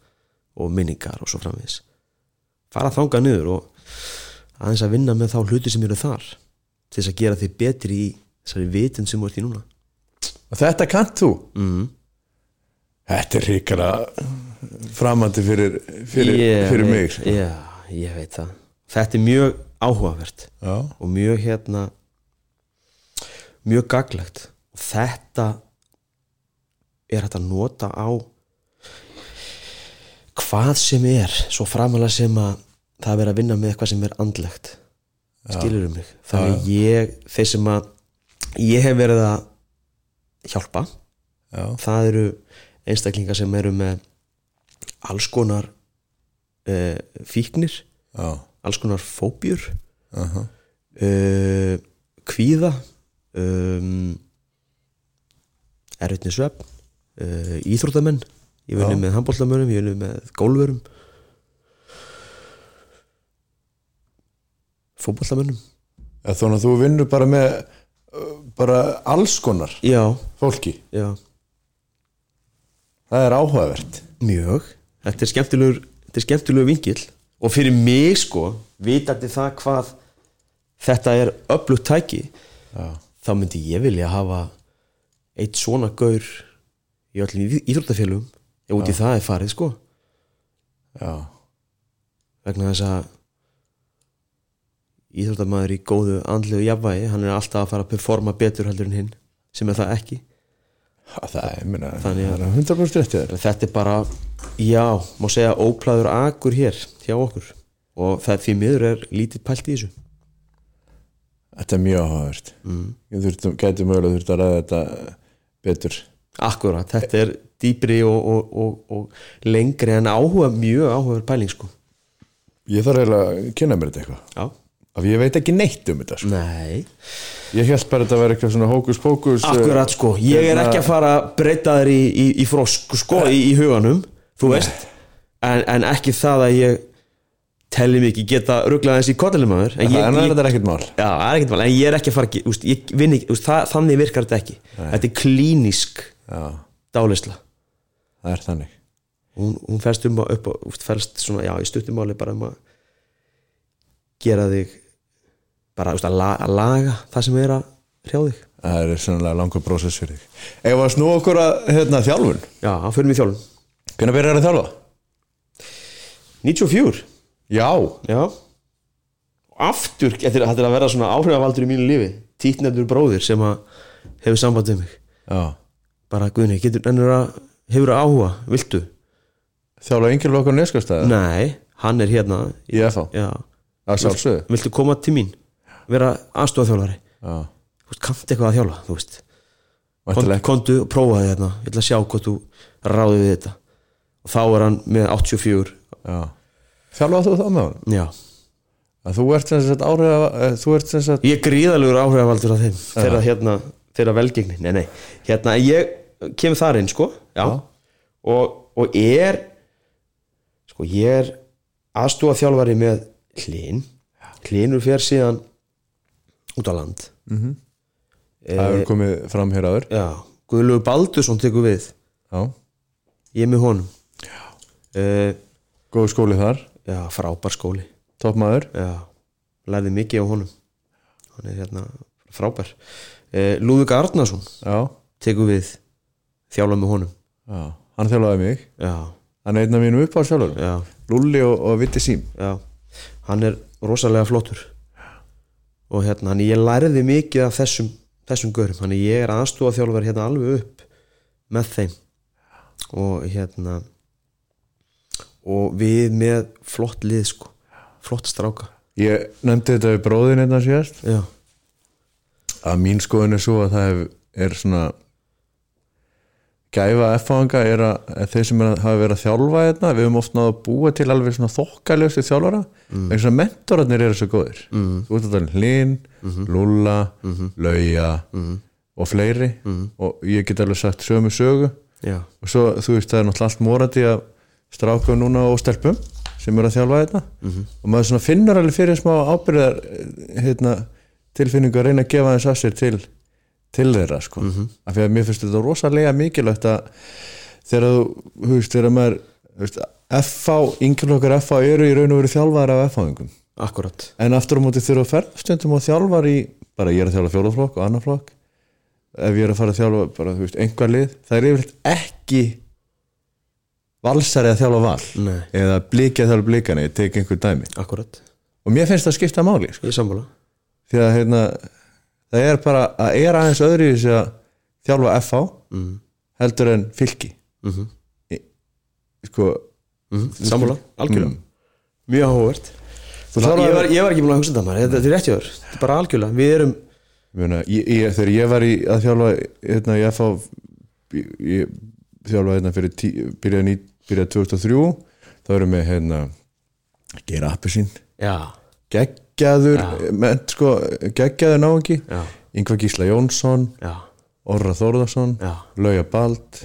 og minningar og svo framvegis. Fara þangað niður og aðeins að vinna með þá hluti sem eru þar til þess að gera þig betri í þessari vitund sem þú ert í núna. Og þetta kannt þú? Mm. þetta er ríkara framandi fyrir, fyrir, Ég fyrir mig sko. já, ég veit það. Þetta er mjög áhugavert já, og mjög hérna mjög gaglegt og þetta er hægt að nota á hvað sem er svo framalega sem að það er að vinna með eitthvað sem er andlegt skilur um mig? Þannig að ég, þeir sem að ég hef verið að hjálpa. Já, það eru einstaklingar sem eru með alls konar uh, fíknir já, alls konar fóbjur aha, uh, kvíða um, erfitt með svefn uh, íþróttamenn. Ég vinni Já. með handbóltamönnum, ég vinni með gólverum fótboltamönnum. Já, þannig að þú vinnur bara með bara alls konar já, fólki. Já, það er áhugavert. Mjög. Þetta er skemmtilegur, þetta er skemmtilegur vingil og fyrir mig sko vitandi það hvað þetta er öflugt tæki já, þá myndi ég vilja hafa eitt svona gaur í öllum í- íþróttafélugum ef út í það er farið sko. Já, vegna þess að íþróttamæður í góðu andlegu jafnvægi hann er alltaf að fara að performa betur heldur en hinn sem er það ekki. Ha, það er, ég meina, Þannig að- það er 100% rétt í þér. En þetta er bara, já, má segja óplæður akur hér hjá okkur. Og það því miður er lítið pælt í þessu. Þetta er mjög áhugavert. Mm. ég gæti mögulega þurft að ræða þetta betur. Akkurat, þetta er dýpri og, og, og, og lengri en áhuga, mjög áhuga pæling sko. Ég þarf eiginlega að kynna mér þetta eitthvað. Já, af ég veit ekki neitt um þetta sko. nei. Ég held bara að þetta væri eitthvað svona hókus pókus Akkurat sko, ég er ekki að fara að breyta þér í, í, í frosk sko í, í huganum, þú veist. En, en ekki það að ég telli ekki geta ruglað þessi maður en en það er ekkert mál. Já, það er ekkert val, en ég er ekki að fara að úst, ég vinn ekki, úst, það, þannig virkar þetta ekki. Þetta er klínisk já, dálisla það er þannig. Hún, hún fælst um að upp, úst, fælst svona, já, í stuttumáli bara um að gera þig bara úst, að, la, að laga það sem er að hrjá þig. Það er sannlega langur prósess fyrir þig. Ef að snú okkur að hérna, þjálfun? Já, hann fyrir mig þjálfum hvernig byrjar að þjálfa? 94 já, Já. Aftur, þetta er, að vera svona áhrifavaldur í mínu lífi. Títnefnur bróðir sem að hefur samband um mig. Já. Bara Guðni, getur ennur að hefur áhuga, viltu? þjálfa yngir okkur neskastæða Nei, hann er hérna í FH, Já, að sjálfsögðu. Viltu koma til mín vera þú veist, kannt eitthvað að þjálfa, þú veist? Kont, kontu og prófaði hérna. Ég ætla að sjá hvort þú ráði við þetta. Og þá er hann með 84 já. þjálfa þú þá með honum? Já, þú ert sem sagt áhrifa eh, ég er gríðalegur áhrifavaldur af þeim þeirra hérna, þeirra velgengni. Nei, nei, hérna, ég kemur þar inn, sko. Já, Og, og er sko, ég er aðstúa þjálfari með hlinn hlinnur fer síðan út á land. Það hefur komið fram hér áður. Já, Guðlaugur Baldursson tekur við. Já, ég er með honum. Já, góð skóli þar. Já frábær skóli. Toppmaður. Já, lærði mikið á honum. Hann er hérna frábær. Uh, Lúðvík Arnarsson já, tekur við þjálfa með honum. Já, hann þjálfaði mig. Já, hann er einn af mínum upp á sjálfur já, Lulli og, og Vitti Sím. Já. Hann er rosalega flottur og hérna, hann ég lærði mikið af þessum, þessum görum, hann ég er aðstúa þjálfur hérna alveg upp með þeim. Og hérna og við með flott lið sko, flott stráka. Ég nefndi þetta við bróðin síðast. Já, að mín skoðin er svo að það er svona gæfa F-fanga er að, að þeir sem er hafa verið að þjálfa þetta við höfum oft náða að búa til alveg svona þokkaljósi þjálfara mm. þess að mentorarnir eru svo góðir. Mm. þú ert að tala um Hlinn, Lulla Lauja og fleiri. Og ég get alveg sagt sömu sögu. Já, og svo þú veist það er náttúrulega allt morandi að strákum núna og stelpum sem eru að þjálfa þetta og maður svona finnur alveg fyrir smá ábyrðar hérna, tilfinningu að reyna að gefa þess að sér til, til þeirra sko. af því að mér finnst þetta rosalega mikilvægt að þegar þú, þú veist, þegar maður veist, FH, yngjörlokkar FH eru í raun og veru þjálfar af FH-ingum akkurat en aftur á móti þurfa að ferð stundum og þjálfar í, bara ég er að þjálfa fjólaflokk og annar flokk ef ég er að fara að þjálfa bara, þú veist, einhver lið það er yfirleitt ekki valsari að þjálfa val Nei. eða bliki að þjálfa blikana, ég tek einhver dæmi akkurat, og mér finnst það skipta máli sko. því að hérna, það er bara að er aðeins öðru í þessi að þjálfa FH mm. heldur en fylki. Mm sko, Mm. sammála, algjörlega. Mm. mjög áhugavert. Ég, var, ég var ekki búin að hugsa þetta maður. Þetta þetta er rétt þér, þetta er bara algjörlega. Við erum, ég meina, ég, ég, þegar ég var í að þjálfa hérna, í FH ég, ég þjálfa hérna fyrir tí, byrjaði, ný, byrjaði 2003 þá erum við hérna gera appi sín já, geggjaður, menn, sko, geggjaður náungi. Já, Ingvar Gísla Jónsson, Orra Þórðarsson Lauja Bald,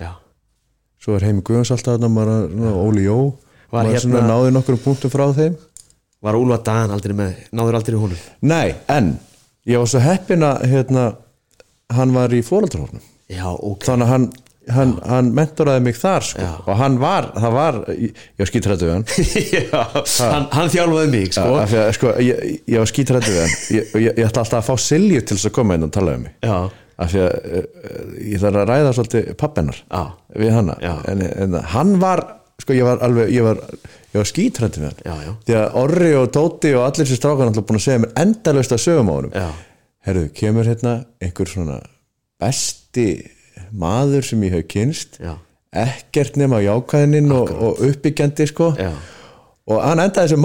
svo er Heimi Guðans alltaf Óli Jó. Hérna- náði nokkrum punktum frá þeim. Var Úlfa Dan aldrei með, náður aldrei í honum? Nei, en ég var svo heppin að hérna, hann var í fóraldrahornum já, ok, þannig að hann, hann, hann mentoraði mig þar sko. Já. og hann var, það var ég var skítrættu við hann. Já hann, hann þjálfaði mig, sko. því að, sko, ég, ég var skítrættu við hann. Ég, ég, ég ætla alltaf að fá Silju til þess að koma inn og tala um mig. Já, af því að uh, ég þarf að ræða svolítið pappennar já, við hanna Já. en, en hann var, sko ég var alveg ég var, ég var skítrættu við hann. Já, já, því að Orri og Tóti og allir þessi strákan alltaf búin að segja mér endalaust að sögum á já, herðu, kemur hérna einhver svona besti maður sem ég hef kynst já, ekkert nema jákvæðinin og, og uppbyggjandi sko. Já. Og hann endaði sem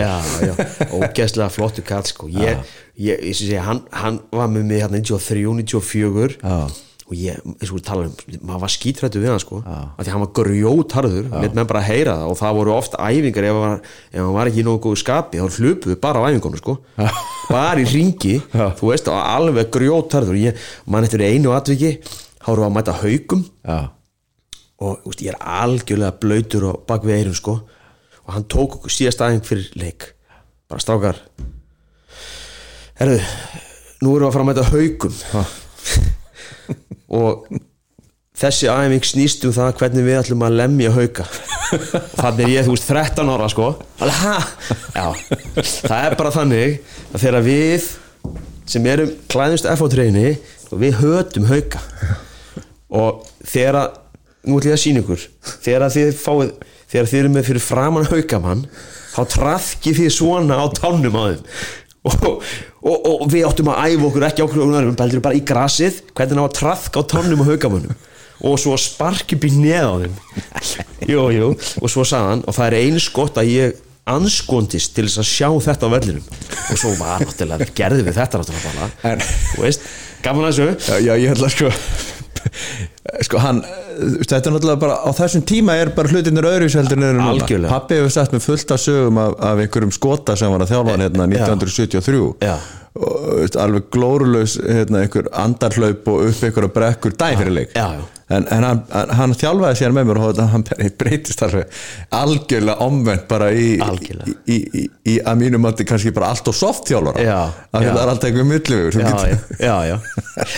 já, já, ógeðslega flottu kall sko. ég, ég, ég sé, hann, hann var með mig hérna 93, 94 Já. og ég, eins og við tala um maður var skítrættu við hann sko. Af því hann var grjótarður, let menn bara heyra það. Og það voru oft æfingar ef hann var, ef hann var ekki í nógu góðu skapi, þá hlupuðu bara á æfingunum sko, bara í ringi þú veist, og alveg grjótarður. Ég, mann eftir einu atviki þá voru að mæta haugum já, og úst, ég er algjörlega blöytur og bak við eirun sko. Og hann tók okkur síðast aðeins fyrir leik. Bara strákar. Herru nú erum við að fara að mæta haugum og þessi æfing snýst um það hvernig við ætlum að lemja hauka. Þannig er ég, þú veist, 13 ára sko. Það er bara þannig að þegar við sem erum klæðumst F.O.3-ni og við hötum hauka og þegar að nú ætlum ég að sína ykkur. Þegar að þið fáið þegar þið eru með fyrir framan haukamann þá trafki þið svona á tánum á þeim. Og, og, og við áttum að æfa okkur ekki okkur við beldur bara í grasið hvernig ná að trafka á tánum á haukamannum og svo spark upp í neð á þeim. Jú, jú, og svo sagðan og það er eins gott að ég anskondist til þess að sjá þetta á vellinum. Og svo var náttúrulega, gerði við þetta náttúrulega þú veist gaman að þessu. Já, já ég held að sko sko hann þetta er náttúrulega bara, á þessum tíma er bara hlutinir öðru heldur en eru núna Algjörlega. pappi hefur sagt með fullt af sögum af, af einhverjum skota sem var að þjálfa hann hérna 1973 Já. og alveg glórulaus hérna, einhver andarhlaup og upp einhverja brekkur dæ fyrir leik Já, já. En, en hann, hann- þjálfaði sér með mér og hann breytist alveg. Algjörlega omvend bara í, í, í, í, að mínum mati kannski bara allt og soft þjálfara. Já, af því að það er alltaf einhver millivegur sem já, já,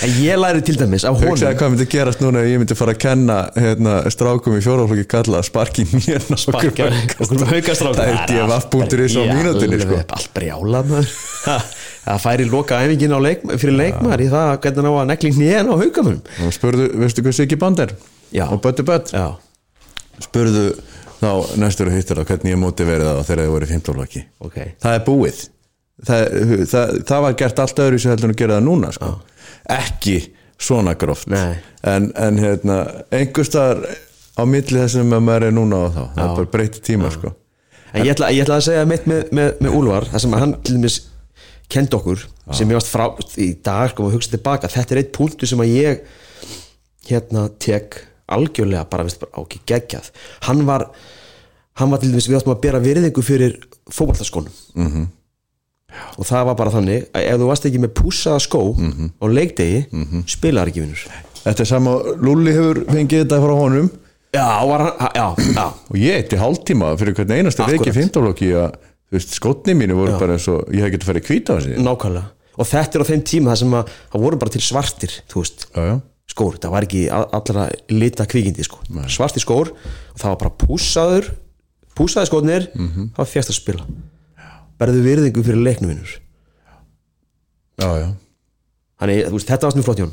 en ég læri til dæmis af honum. Hugsaði hvað myndi gerast núna ef ég myndi fara að kenna hérna, strákum í fjóraflokki kalla sparki mérna sparka okkur með haukastrákum það er df.is á mínútinni sko. allt brjála maður. Ha, það færi loka æfingin leik, fyrir leikmaður í það hvernig ná að nekling nýjan á haukamönum og spurðu, veistu hvað Siggi Band er? Já. og Bötti Bött spurðu þá næstur og hittur á hvernig ég móti verið það þegar þið voru í fimmtólvaki ok. Það er búið. Það, það, það var gert allt öðru sem heldur en að gera það núna sko. ekki svona gróft. Nei. en, en hérna, einhver staðar á milli þessum að maður er núna á þá. Það er bara breytti tíma sko. en ég ætla, ég ætla að segja mitt með, með, með Úlfar það sem hann til dæmis kend okkur sem ég varst frá í dag sko, og hugsa tilbaka, þetta er eitt punktu sem að ég hérna tek algjörlega bara, veist, bara ákveð geggjað. Hann var hann var til dæmis við áttum að bera virðingu fyrir fótballtaskónum mm -hmm. og það var bara þannig að ef þú varst ekki með púsaða skó á leikdegi, mm -hmm. spilaðar ekki vinnur þetta er sama Lulli hefur fengið þetta frá honum. Já, var já, já. Og ég eitt í hálftíma fyrir hvernig einasta leik í Akkúrat. fimmtólokki að þú veist, skotni mínu voru bara eins og ég hef getið að fara í kvíta á þessi nákvæmlega. Og þetta er á þeim tíma það sem að það voru bara til svartir þú veist, já, já, skór, það var ekki a- allra lita kvikindi sko, svartir skór og það var bara púsaður púsaði skórnir, Mhm. það var fjast að spila. Berðu virðingu fyrir leiknuminur já, já, þannig, þú veist, þetta var svona flott Jón.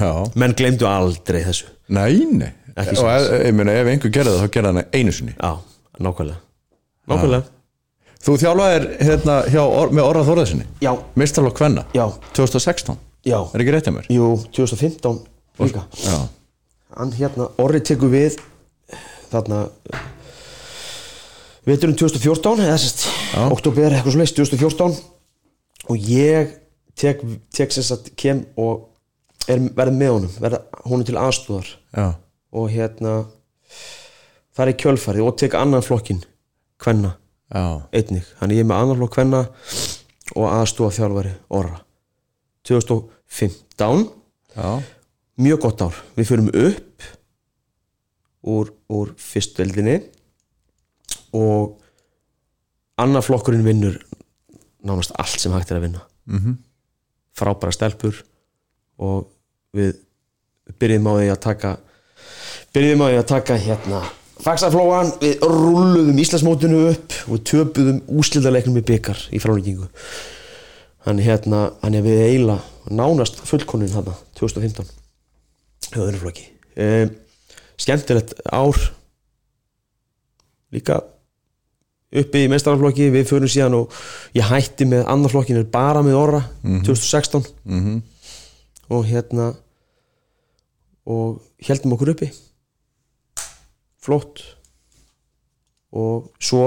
Já. menn glemdu aldrei þessu. Nei, nei. Ekki Og ef, ég meina, ef einhver gerði það, þá gerði hann einu sinni. Já, nákvæmlega. Nákvæmlega, Þú þjálfaðir hérna hjá, Or- með Orra Þórðarsinni já, Mistarlokk Kvenna? Já, 2016, já. Er ekki rétt hjá mér? jú, 2015 líka. Já, hann hérna, Orri tekur við þarna veturinn 2014 eða sérst, oktober, eitthvað svo leist 2014 og ég tek, tek sem sagt, kem og er, verð með honum verð honum til aðstúðar já, og hérna það er kjölfarið og tek annan flokkin kvenna, einnig. Hann ég er með annan flokk kvenna og aðstúða þjálfari Orra 2015 já, mjög gott ár. Við förum upp úr, úr fyrstveldinni og annar flokkurinn vinnur nánast allt sem hægt er að vinna. Mhm. frábæra stelpur og við byrjum á því að taka byrjum á því að taka hérna fagsaflóan, við rulluðum Íslandsmótinu upp og við töpuðum úslildaleiknum í byggar í fráningingu hann hérna, hann er við eila nánast fullkonin þarna 2015 hjá öðru flokki. Um, skemmtilegt ár. Líka uppi í meistaraflokki við förum síðan og ég hætti með annar flokkin er bara með orra 2016 mhm, og hérna og heldum okkur uppi flott. Og svo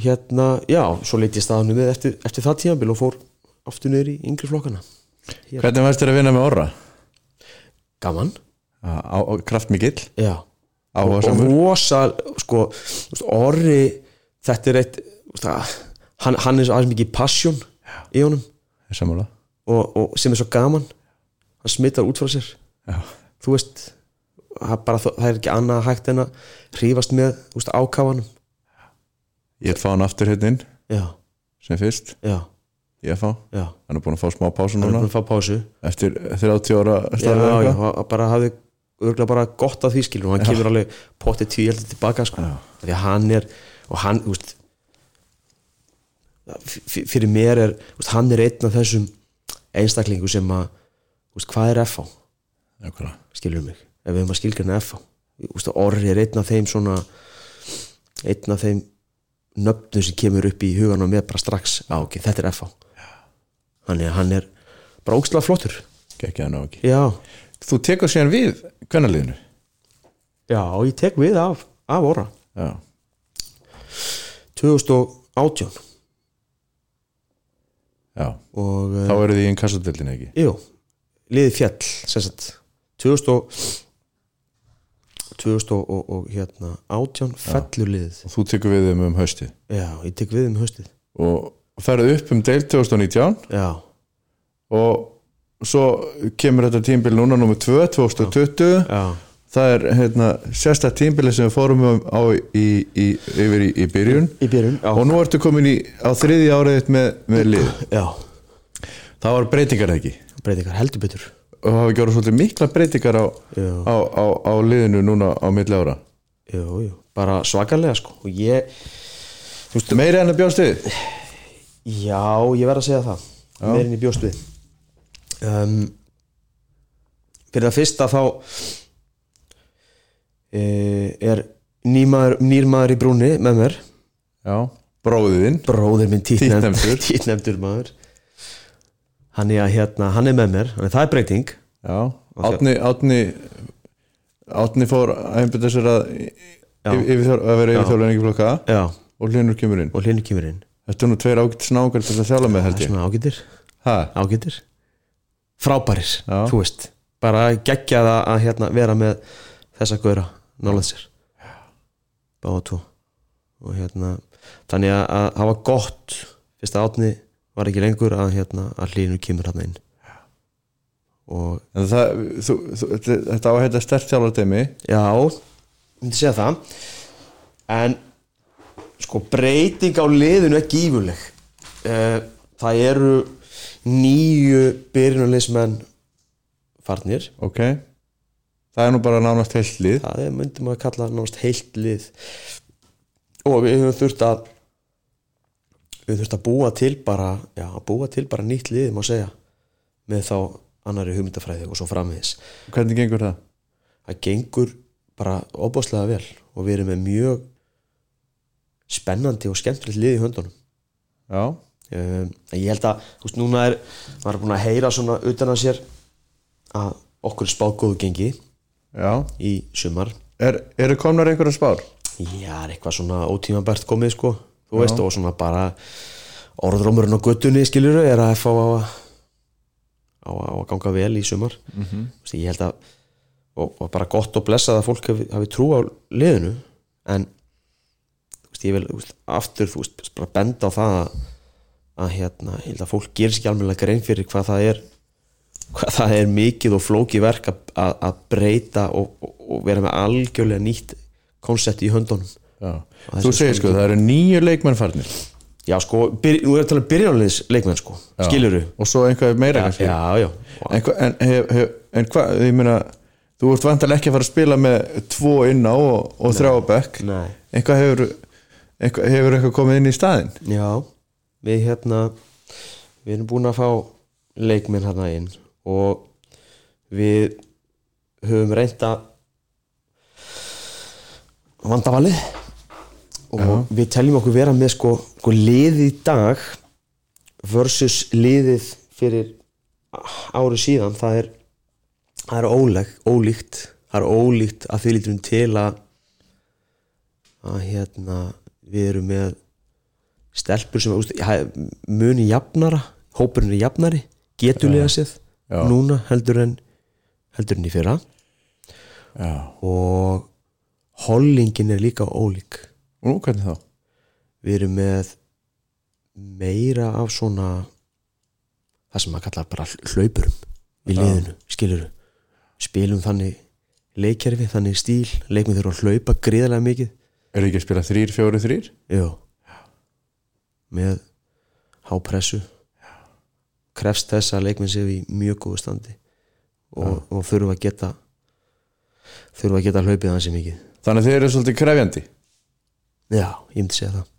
hérna, já, svo leit ég staðanu við eftir, eftir það tíðanbíl og fór aftur niður í yngri flokkana. Hvernig varst þér að vinna með Orra? gaman, já og, rosa, sko orri, þetta er eitt þú veist, að- hann, hann er svo aðeins mikið passion í honum. Og, og sem er svo gaman hann smittar út frá sér. Já, þú veist það, bara, það er ekki annað hægt en að hrífast með þú veist, ákafanum. Ég ætla fá hann aftur hérna inn. Já, sem fyrst, já, ég ætla fá. Já. Hann er búin að fá smá pásu hann er búin að fá pásu. Eftir 30 ára starfið bara hafði örgulega bara gott að því skilur og hann kemur alveg pottið tíu heldur tilbaka sko. því að hann er og hann, þú veist fyrir mér er veist, hann er einn af þessum einstaklingu sem að þú veist, hvað er FH, skilur mig ef við höfum að skilgjörna veist, orri er einn af þeim svona einn af þeim nöfnum sem kemur upp í hugan og með bara strax, á ok, þetta er FH hann er, hann er bara ógstlega flottur. Gekkið hann á ekki já, Þú tekur síðan við kvennaliðinu? Já, ég tek við af, af orra. Já, 2018 já. Og Þá eru þið í einn kassadeldin ekki? Jú, liðið fjall sem sagt 2000 og 2000 og, og, og hérna átján fellur liðið. Og þú tekur við þeim um haustið? Já, ég tek við um haustið. Og ferðu upp um deil 2019 Já, og svo kemur þetta tímbil núna nummer 2, 2020 já, það er hérna, sérsta tímbili sem við fórum um á í, í, yfir í, í byrjun. Í byrjun og nú ertu komin í, á þriði árið þitt með, með lið. Já. Það var breytingar ekki? Breytingar heldur betur og hafa gjörðu svolítið mikla breytingar á, Já. á, á, á liðinu núna á milli ára. Jú, jú, bara svakalega sko. Og ég, meiri enn að bjóðst við? Já, ég verð að segja það. Meirinn í bjóst við. Um, Fyrir það fyrsta þá e, er nýrmaður í brúni með mér. Já, bróðiðinn bróðir minn títnefndur títnefndur maður hann er, að, hérna, hann er með mér, þannig að það er breyting. Já, átni átni, átni fór að einbyrða sér að, Já. yfir, yfir, að vera yfir þjóðlega ekki flokka. Já, og hlinur kemur inn. Og hlinu kemur inn. Þetta er nú tveir ágætt snákar til að þjála með það held ég. ha, ágætir. Frábæris, Já. þú veist. Bara geggjað að, að hérna, vera með þessa gauðra nálega sér. Báða tvo. Og hérna, þannig að það var gott fyrst að átni var ekki lengur að, hérna, að hlinu kemur hann inn. Og það, þú, þú, þetta þetta á að heita stert þjálardemi Já, myndi segja það. En sko breyting á liðinu er gífurleg. Uh, það eru nýju byrjunarleismenn farnir. Ok. Það er nú bara nánast heilt lið. Það er myndum að kalla náttúrulega heilt lið. Og við höfum þurft að við höfum þurft að búa til bara já, búa til bara nýtt lið má segja með þá annari hugmyndafræði og svo framvegis. Hvernig gengur það? það gengur bara óbáslega vel og við erum með mjög spennandi og skemmtilegt lið í höndunum. Já, um, ég held að, þú veist, núna er maður er búin að heyra svona utan að sér að okkur spáð góðu gengi já. í sumar. Er, eru komnar einhverja spár? Já, er eitthvað svona ótímabært komið sko Þú veist, og svona bara orðrómurinn á göttunni skiluru er að fá á að á, að ganga vel í sumar. Mm -hmm. ég held að og, og bara gott og blessað að fólk hafi, hafi trú á liðinu en veist, ég vil veist, aftur þú veist, bara benda á það að, að hérna, ég held að fólk gerir sér almennilega grein fyrir hvað það er hvað það er mikið og flóki verk að, að, breyta og, og, og vera með algjörlega nýtt koncept í höndunum þú segir sko, það eru nýju leikmenn farnir. Já sko, byr, nú er að tala um byrjunarliðs leikmenn sko, skiluru og svo einhvað meira já, já, en, en, en hvað, ég meina þú ert vantilega ekki að fara að spila með tvo inn á og, og þrjá á bekk. Nei. eitthvað hefur eitthvað, hefur eitthvað komið inn í staðinn? Já við hérna við erum búin að fá leikmenn hérna inn og við höfum reynt að og við teljum okkur vera með sko, sko liðið í dag versus liðið fyrir ári síðan. Það er, það er óleg, ólíkt. Það er ólíkt að því lítum til að að hérna við erum með stelpur sem úst, muni jafnara hópurinn er jafnari getulega séð Já. núna heldur en heldur en í fyrra. Já, og hollingin er líka ólík nú hvernig þá? við erum með meira af svona það sem maður kallar bara hlaupurum í liðinu, skilur spilum þannig leikkerfi, þannig stíl leikum þurfa að hlaupa gríðarlega mikið. Eru ekki að spila þrýr, fjóru, þrýr? Jó með hápressu krefst þess að leikminn séu í mjög góðu standi og, og þurfa að geta þurfa að geta hlaupið hansi mikið. Þannig að þeir eru svolítið krefjandi Já, ég myndi segja það.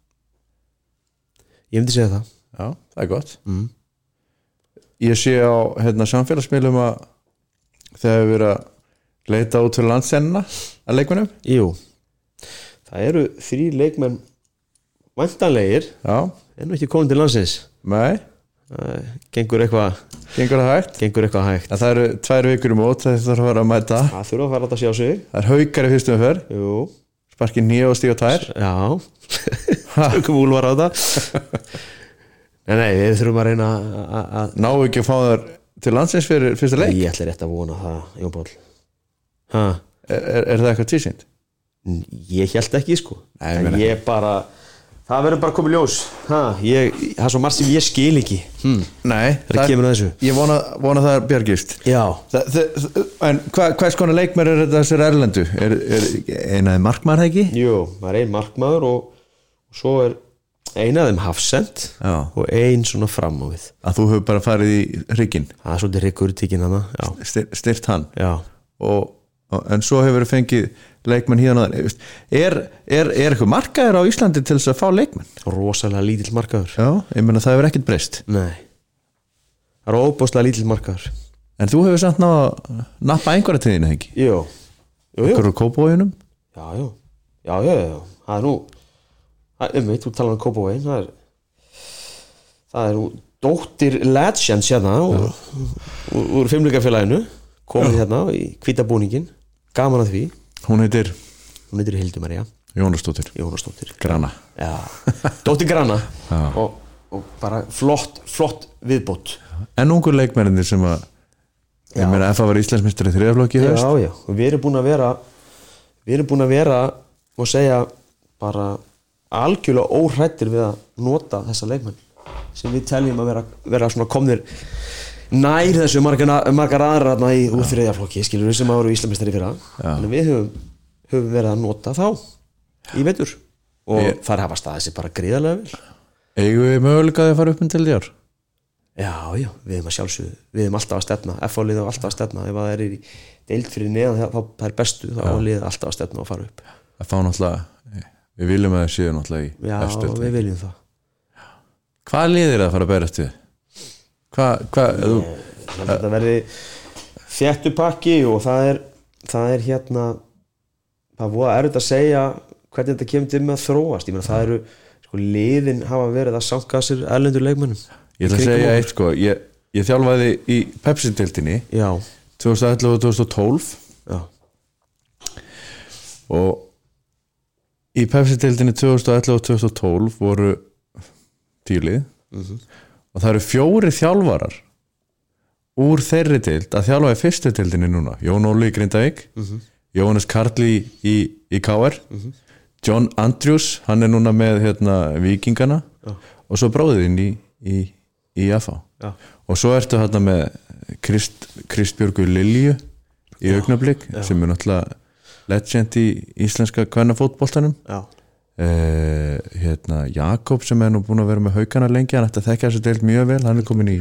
Ég myndi segja það. Já, það er gott. Mm. ég sé á hérna, samfélagsmiðlum að þegar við verið að leita út fyrir landsenna að leikmennum Jú, það eru þrý leikmenn væntanlegir. Já, en ekki komin til landsins. Nei, gengur eitthvað gengur hægt? gengur eitthvað hægt. Það eru tvær vikur í mót það þarf að fara að mæta. Það þurfa að fara að sjá sig. Það er haukar í fyrstum fyrr Jú, sparki nýja og stíga tær já. Tökum úlvar á það. Nei, nei, við þurfum að reyna að- ná ekki að fá þær til landsins fyrir fyrsta leik? Ég ætla rétt að vona það, Jón Pál er, er, er það eitthvað tísind? Ég held ekki sko. Nei, ég bara Það verður bara komið ljós. Ha, ég, Það er svo margt sem ég skil ekki. Hm, nei, Það kemur að þessu? ég vona, vona það bjargist. Já, það, það, en hva, hvers konar leikmer er þetta þessir erlendu? er, er einaði markmaður það ekki? jú, það er ein markmaður og, og svo er ein af þeim hafsend og ein svona fram á við. Að þú hefur bara farið í hrygginn? Það er svolítið rikkur tíkin hana Já, styr, styrt hann? Já. Og, og, en svo hefur fengið leikmenn hérna og þar. er, er, er eitthvað markaður á Íslandi til þess að fá leikmenn? Rosalega lítill markaður Já, ég meina það hefur ekkert breyst Nei Það er óbúslega lítill markaður en þú hefur samt ná að nappa einhverja tíðina ekki? Jú, jú, jú Einhverju kópóinum? Já, já, já, já, já. það er nú það er um mitt, þú talar um Kópavóin það er það er nú dóttir Legends hérna úr, úr, úr fimmleikafélaginu komið hérna í hvítabúningin gaman að því, Hún heitir? Hún heitir Hildur Maria Jónastóttir Jónasdóttir. Grana Já, dóttir Grana Já. og, og bara flott, flott viðbót. En ungur leikmenninir sem að ég meina FA var Íslandsmyndstari þriðaflokki Já, já, og við erum búin að vera við erum búin að vera og segja bara algjörlega óhrættir við að nota þessa leikmenn sem við teljum að vera, vera komnir nær þessu margar, margar aðra í úr þriðjaflokki skilur við sem að voru Íslamistari fyrra. Þannig við höfum, höfum verið að nota þá í vetur. Og Ég- þar hafa staðið sér bara gríðarlega vel. Eigum við möguleikaði að fara upp með til þér? Já, já, við erum að sjálfsögðu við erum alltaf að stefna, F-fólið er alltaf að stefna. Ef það er í deild fyrir neðan þá þá- það er bestu, þá er liðið alltaf að stefna og fara upp. Fá náttúrulega við viljum að það séu náttúrulega í Já, við viljum það. Hvað liðir það að fara að berast við? Hvað, hvað, þetta verði þéttu pakki og það er það er hérna það voða erfitt að segja hvernig þetta kemur til með að þróast. Ég meina það eru, sko, liðin hafa verið að sanka sér erlendur leikmönnum. Ég ætla að segja eitt sko. Ég, ég þjálfaði í Pepsi-deltinni Já, 2011 og 2012 já, og í Pepsi-deildinni 2011 og 2012 voru tílið og það eru fjóri þjálfarar úr þeirri deild að þjálfa í fyrstu deildinni núna. Jón Óli í Grindavík Jóhannes Karli í, í KR John Andrews hann er núna með hérna, vikingana Já. og svo bróðinn í, í, í AFA og svo ertu hérna með Krist, Kristbjörgu Lilju í augnablík sem er náttúrulega legend í íslenska kvennafótboltanum. Já, uh, hérna, Jakob sem er nú búin að vera með haugana lengi hann ætti að þekka þessu deild mjög vel hann er komin í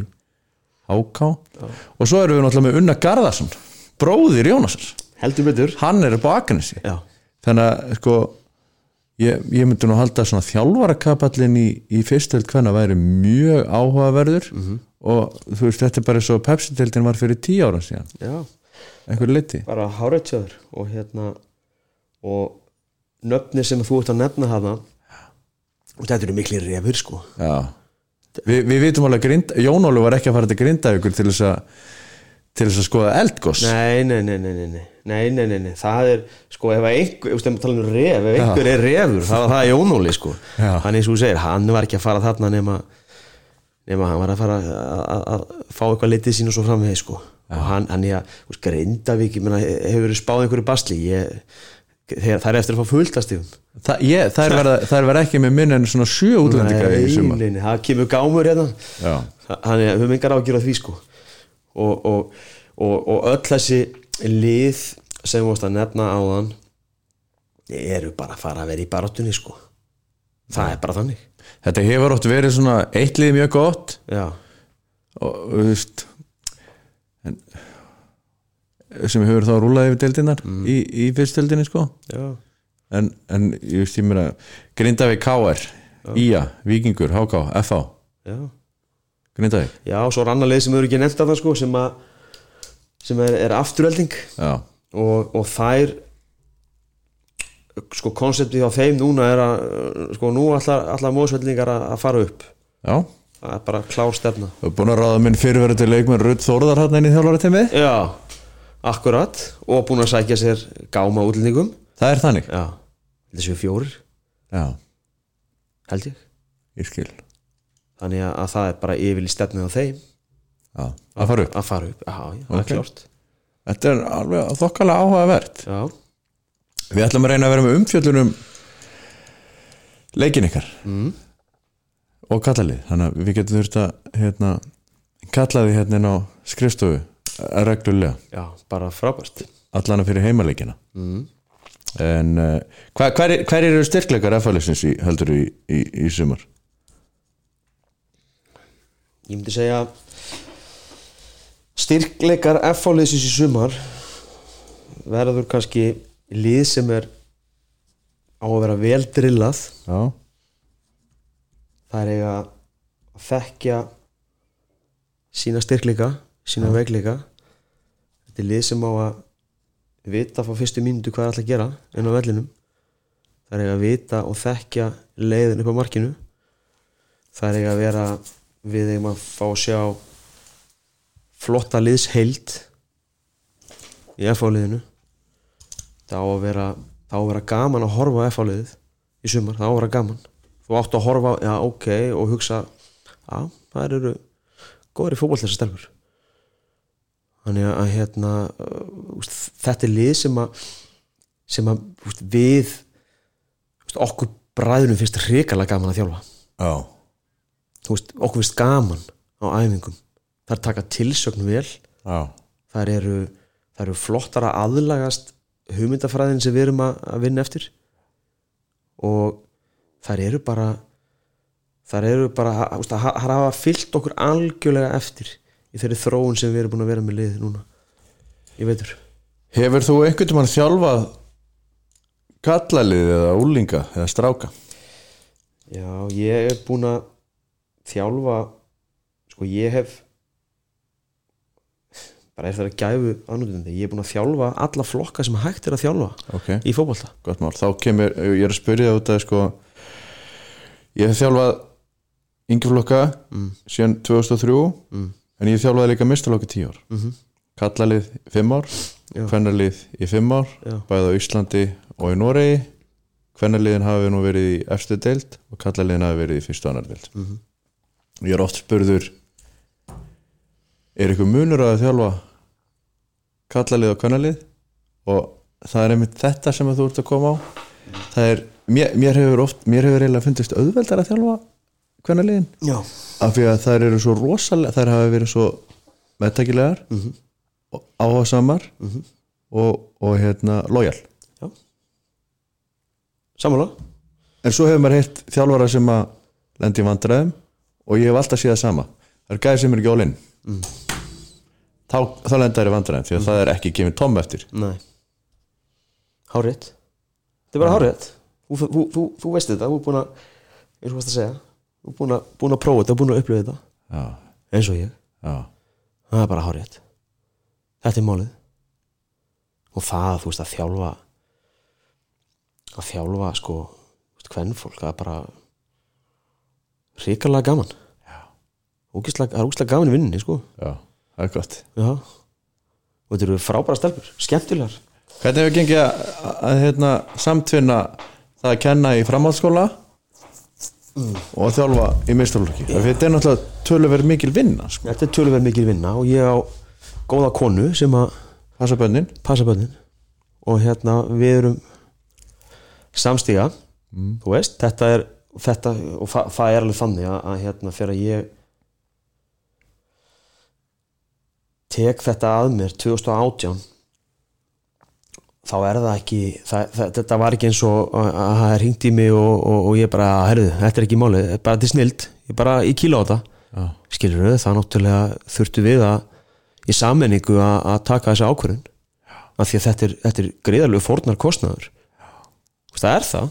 HK og svo erum við náttúrulega með Unna Garðarsson bróðir Jónasars heldur betur. Hann er á Já, þannig að sko ég, ég myndi nú halda að svona þjálfarakapallin í, í fyrstöld hvenna væri mjög áhugaverður. Og þú veist þetta er bara svo Pepsi-deildin var fyrir tíu ára síðan. Já, einhver liti bara hárætsjöður og hérna og nöfni sem þú ert að nefna hana og þetta eru miklu reyfur sko. Vi, Við vitum alveg að Jónólu var ekki að fara til Grindavíkur til þess að til þess að skoða eldgoss nei nei nei, nei, nei, nei, nei það er, sko, ef einhver um ef einhver er reyfur, það var það Jónóli sko, hann eins og þú segir, hann var ekki að fara þarna nema nema hann var að fara að fá eitthvað litið sín og svo framvegi sko. Og hann, hann er að, sko, Grindavík, ég menna hefur spáð einhverju basli, ég það er eftir að fá fulltastífum. Þa, ég, það, verða, það er verða ekki með minn en svona sjö útlendinga í sumar. Nei, nei, það kemur gámur hérna. Hann er, við höfum engar ágjur á því sko. Og, og, og, og öll þessi lið sem við varst að nefna áðan eru bara að fara að vera í barátunni sko. Það er bara þannig. Þetta hefur oft verið svona eitt lið mjög gott. Já, og þú veist en, sem hefur þá rúlað yfir deildinnar í, í fyrstdeildinni sko. En, en ég veist ég mér að Grindavík KR, IA, Víkingur, HK, já. Grindavík, já, svo er annar lið sem eru ekki nefnt af það sko sem, að, sem er, er afturölding og, og þær sko konseptið á þeim núna er að sko nú allar, allar mósveldingar að, fara upp. Já. Það er bara klár stefna. Þú er búin að ráða minn fyrirverandi leikmenn Rudd Þórðar hann inn í þjálfara teimi Já, akkurat og búin að sækja sér gáma útlendingum. Það er þannig. Já, þessu fjórir. Já, held ég. Ég skil. Þannig að, að það er bara yfirli stefnið á þeim. Já, að fara upp? Að fara upp, já, já, það Ok. er klárt. Þetta er alveg þokkalega áhugavert. Já, Við ætlum að reyna að vera með umfjöllunum leikin ykkar. Mm. og kallalið þannig að við getum þurft að hérna, kalla því hérna á skrifstofu reglulega, já, bara frábært. Allana fyrir heimaleikina. Mm. en uh, hver, hver, hver eru styrkleikar F-fælisins í, heldur í, í, í sumar? Ég myndi segja styrkleikar F-fáliðsins í sumar verður kannski lið sem er á að vera vel drillað. Já, það er eiga að þekkja sína styrkleika sína veikleika þetta er lið sem á að vita frá fyrstu mínútu hvað er alltaf að gera inn á vellinum. Það er að vita og þekkja leiðin upp á markinu. Það er að vera við eigum að fá að sjá flotta liðs heild í F-áliðinu það á að vera það á að vera gaman að horfa á F-áliðið í sumar, það á að vera gaman. Þú átt að horfa, já ok og hugsa, já, það eru góður í fótboll þessar stelfur þannig að hérna uh, úst, þetta er lið sem að sem að úst, við úst, okkur bræðunum finnst hrikalega gaman að þjálfa. Veist, okkur finnst gaman á æfingum. Það er taka tilsögn vel. Já, það eru, það eru flottara aðlagast hugmyndafræðin sem við erum að, að vinna eftir. Og þær eru bara þar eru bara það það hafa fyllt okkur algjörlega eftir í þeirri þróun sem við erum búin að vera með lið núna ég veitur Hefur þú einhvern tímann þjálfað kallalið eða úlinga eða stráka? já, ég er búin að þjálfa sko ég hef bara er það að gæfu annútandi, ég er búin að þjálfa alla flokka sem hægt er að þjálfa Ok, í fótbolta gott mál Þá kemur, ég er að spyrja út að sko Ég hef þjálfað yngjaflokka mm. síðan 2003 Mm. En ég þjálfaði líka mistalokki 10 ár Mm kallalið 5 ár Já. kvennalið í 5 ár Já. bæði á Íslandi og í Noregi kvennaliðin hafi nú verið í efstu deild og kallaliðin hafi verið í fyrstu annar deild Mhm. ég er oft spurður er ykkur munur að þjálfa kallalið og kvennalið og það er einmitt þetta sem þú ert að koma á það er, mér, mér hefur oft mér hefur eiginlega fundist auðveldar að þjálfa kvennaliðin? Já, af því að þær eru svo rosalega þær hafa verið svo meðtækilegar Mhm. og áhersamar Mhm. og, og hérna lojal sammála. En svo hefur maður heilt þjálfara sem að lendi vandræðum og ég hef alltaf séð það sama. Það er gæði sem er ekki in Mm. þá, þá lenda þær í vandræðum því að það er ekki gefið tom eftir. Nei. Hárétt Þetta er bara hárétt þú, þú, þú, þú veist þetta, þú er búin að eins og þú varst að segja Er búin að, búin að prófa þetta, búin að upplifa þetta. Já, eins og ég, já, það er bara hárétt Þetta er málið. Og það, þú veist, að þjálfa að þjálfa sko, þú veist, hvernfólk það er bara hrikalega gaman. Ógeðslega- það er úkslega gaman í vinninni, sko. Já, það er gott. Já. Og þetta eru frábæra stelpur, skemmtilegar. Hvernig hefur gengið að, að hérna, samtvinna það að kenna í framhaldsskóla og að þjálfa í meistarlokki þetta er náttúrulega töluverð mikil vinna sko. Þetta er tölverð mikil vinna og ég á góða konu sem að passa bönnin passa bönnin og hérna við erum samstíga þú veist, þetta er þetta, og það, það er alveg þannig að, að hérna fyrir að ég tek þetta að mér 2018 þá er það ekki það, það, þetta var ekki eins og að að það í mig og, og, og ég bara, herðu, þetta er ekki málið þetta er bara snild, ég bara í kíla á þetta. Já, skilur þau, það náttúrulega þurftu við að í sammenningu að, að taka þessi ákvörðun. Af því að þetta er, þetta er greiðalegu fórnar kostnaður það er það.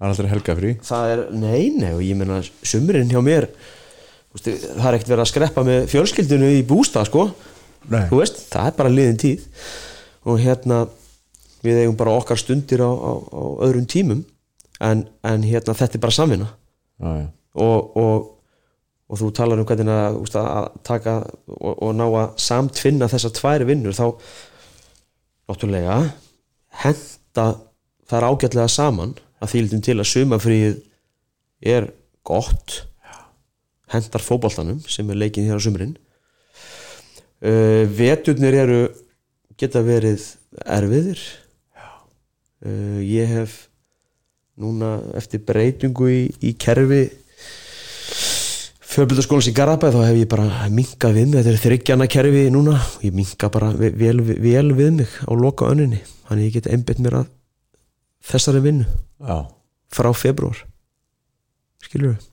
Það er aldrei helga frí það er, nei, nei, og ég meina sumurinn hjá mér veist, það er ekkert verið að skreppa með fjölskyldinu í bústa sko, veist, það er bara liðin tíð. Og hérna við eigum bara okkar stundir á, á, á öðrum tímum en, en hérna þetta er bara samvinna. Já, já. og, og, og þú talar um hvernig að, úst, að taka og, og ná að samtvinna þessar tvær vinnur þá náttúrulega henda það er ágætlega saman að þýldum til að sumafríð er gott. Hendar fótboltanum sem er leikin hér á sumrin. Uh, veturnir eru geta verið erfiðir uh, ég hef núna eftir breytingu í, í kerfi fjölbyrðarskólans í Garabæð þá hef ég bara minkað við mig. Þetta er þryggjana kerfi núna. Og ég minka bara ve- vel, vel við mig á loka önninni þannig ég get einbytt mér að þessari vinnu já. frá februar skilur við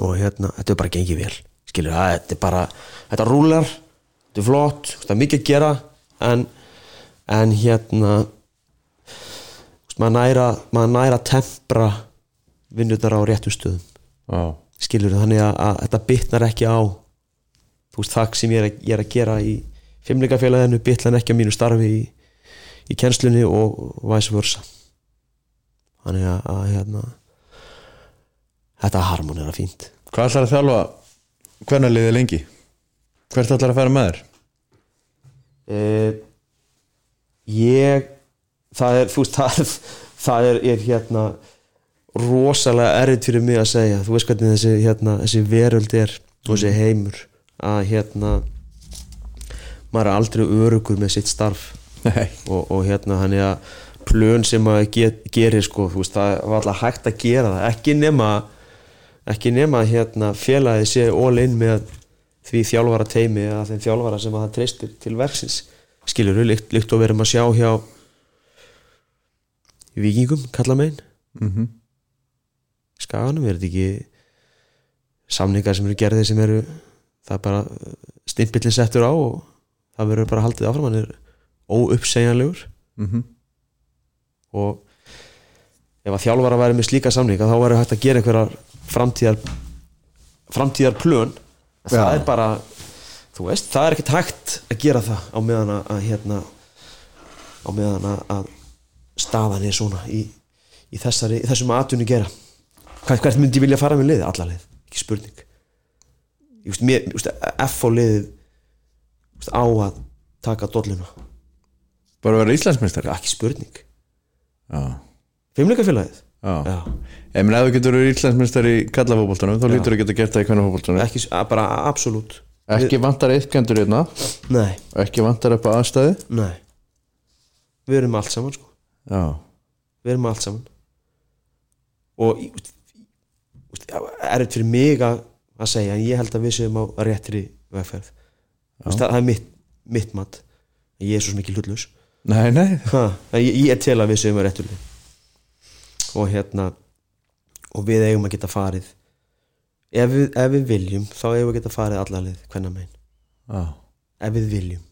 og hérna, þetta er bara gengið vel. Skilur við, þetta er bara þetta rúlar, þetta er flott þetta er mikið að gera en, en hérna maður næra maður næra tempra vinnurnar á réttum stöðum. Já. skilur þannig að, að þetta bitnar ekki á þú veist, það sem ég er, að, ég er að gera í fimmleikafélaginu bitlan ekki á mínu starfi í, í kennslunni og, vice versa. Þannig að, að hérna þetta harmonera fínt. Hvað ætlar að þjálfa hvernig liðið lengi? Hvert ætlar að fara með þér? Uh, ég það er, þú veist, það það er, er hérna rosalega erfitt fyrir mig að segja. Þú veist hvernig þessi, hérna, þessi veröld er og þessi heimur að hérna maður er aldrei örugur með sitt starf. Og, og hérna hann er að plön sem maður get, gerir sko, veist, það var alltaf hægt að gera það. Ekki nema ekki nema hérna félagið sé all in með því þjálfara teimi að þeim þjálfara sem að það treystir til verksins. Skilur líkt, líkt og verum að sjá hjá vikingum, kalla megin mm skaganum, er þetta ekki samningar sem eru gerðið sem eru það er bara stimpillin settur á og það verður bara haldið áfram hann er óuppsegjanlegur. Mm og ef að þjálfar að væri með slíka samninga þá væri hægt að gera einhverjar framtíðar framtíðar plön það Já. er bara þú veist, það er ekkert hægt að gera það á meðan að, hérna á meðan að staðan er svona í, í, þessari, í þessum aðtunni gera? Hvað, hvert myndi ég vilja fara með liði? Alla lið, ekki spurning. Veist, mér, veist, F liðið ég veist, á að taka dolluna. Bara að vera Íslandsmeistari? Ekki spurning. Fimmleikafélagið? Ef þú getur verið Íslandsmeistari í kallafótboltanum þá lítur þú að geta gert það í að bara absolutt. Ekki vantar eittkendur hérna. Nei, ekki vantar upp á aðstæði nei. Við erum allt saman sko já, við erum allt saman. Og er þetta fyrir mig að, að segja en ég held að við séum á réttri vegferð. Það, það er mitt, mitt mat. Ég er svo ekki hlutlus nei, nei. Ha, ég, ég er til að við séum á rétturli og hérna og við eigum að geta farið. Ef við, ef við viljum þá eigum við að geta farið allarlið hvenna megin. Já. ef við viljum,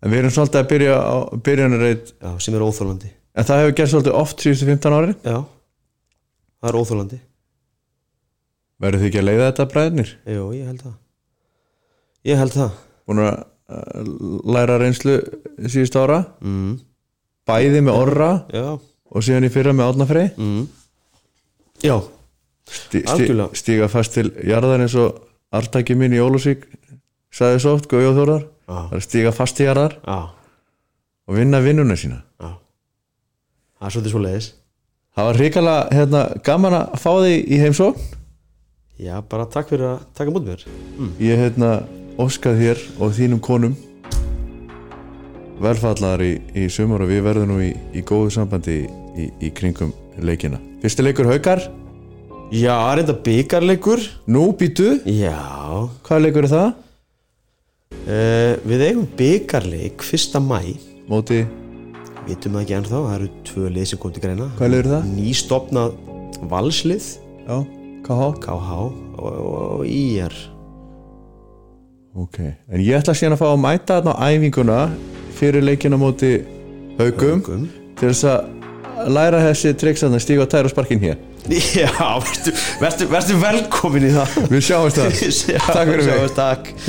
en við erum svolítið að byrja á byrjanarreit já, sem er óþólandi en það hefur gert svolítið oft síðustu 15 ári Já, það er óþólandi verður þið ekki að leiða þetta bræðnir Jú, ég held það. Ég held það. Búin að uh, læra reynslu síðustu ára? Mm. bæði með orra Já. og síðan í fyrra með átnafrey mm. Já, sti, Algjörlega. stíga fast til jarðar eins og artaki mín í Ólusík sagði svo oft, Guðjóð Þórar að stíga fast til jarðar já, og vinna vinnuna sína. Já Það er svolítið svo leiðis það var hrikalega hérna, gaman að fá þig í heimsókn. Já, bara takk fyrir að taka mútið mér. Ég hérna óskað þér og þínum konum velfallaðar í, í sumar og við verðum nú í, í góðu sambandi í, í kringum leikina. Fyrsti leikur haukar, Já, reynda byggarleikur nú býtu Já. Hvað leikur er það? uh, Við eigum byggarleik fyrsta mæ móti, Vitum það ekki ennþá, það eru tvö lið sem kom til greina. Hvað leikur það? Nýstopnað valslið já, KH KH og, og IR ok, en ég ætla síðan að fá að mæta þarna á æfinguna fyrir leikina móti haugum Gum. til þess að læra þessi triksan að stíga á tæra og sparkin hér. Já, verður, velkomin í það. Við sjáumst það Takk fyrir mig.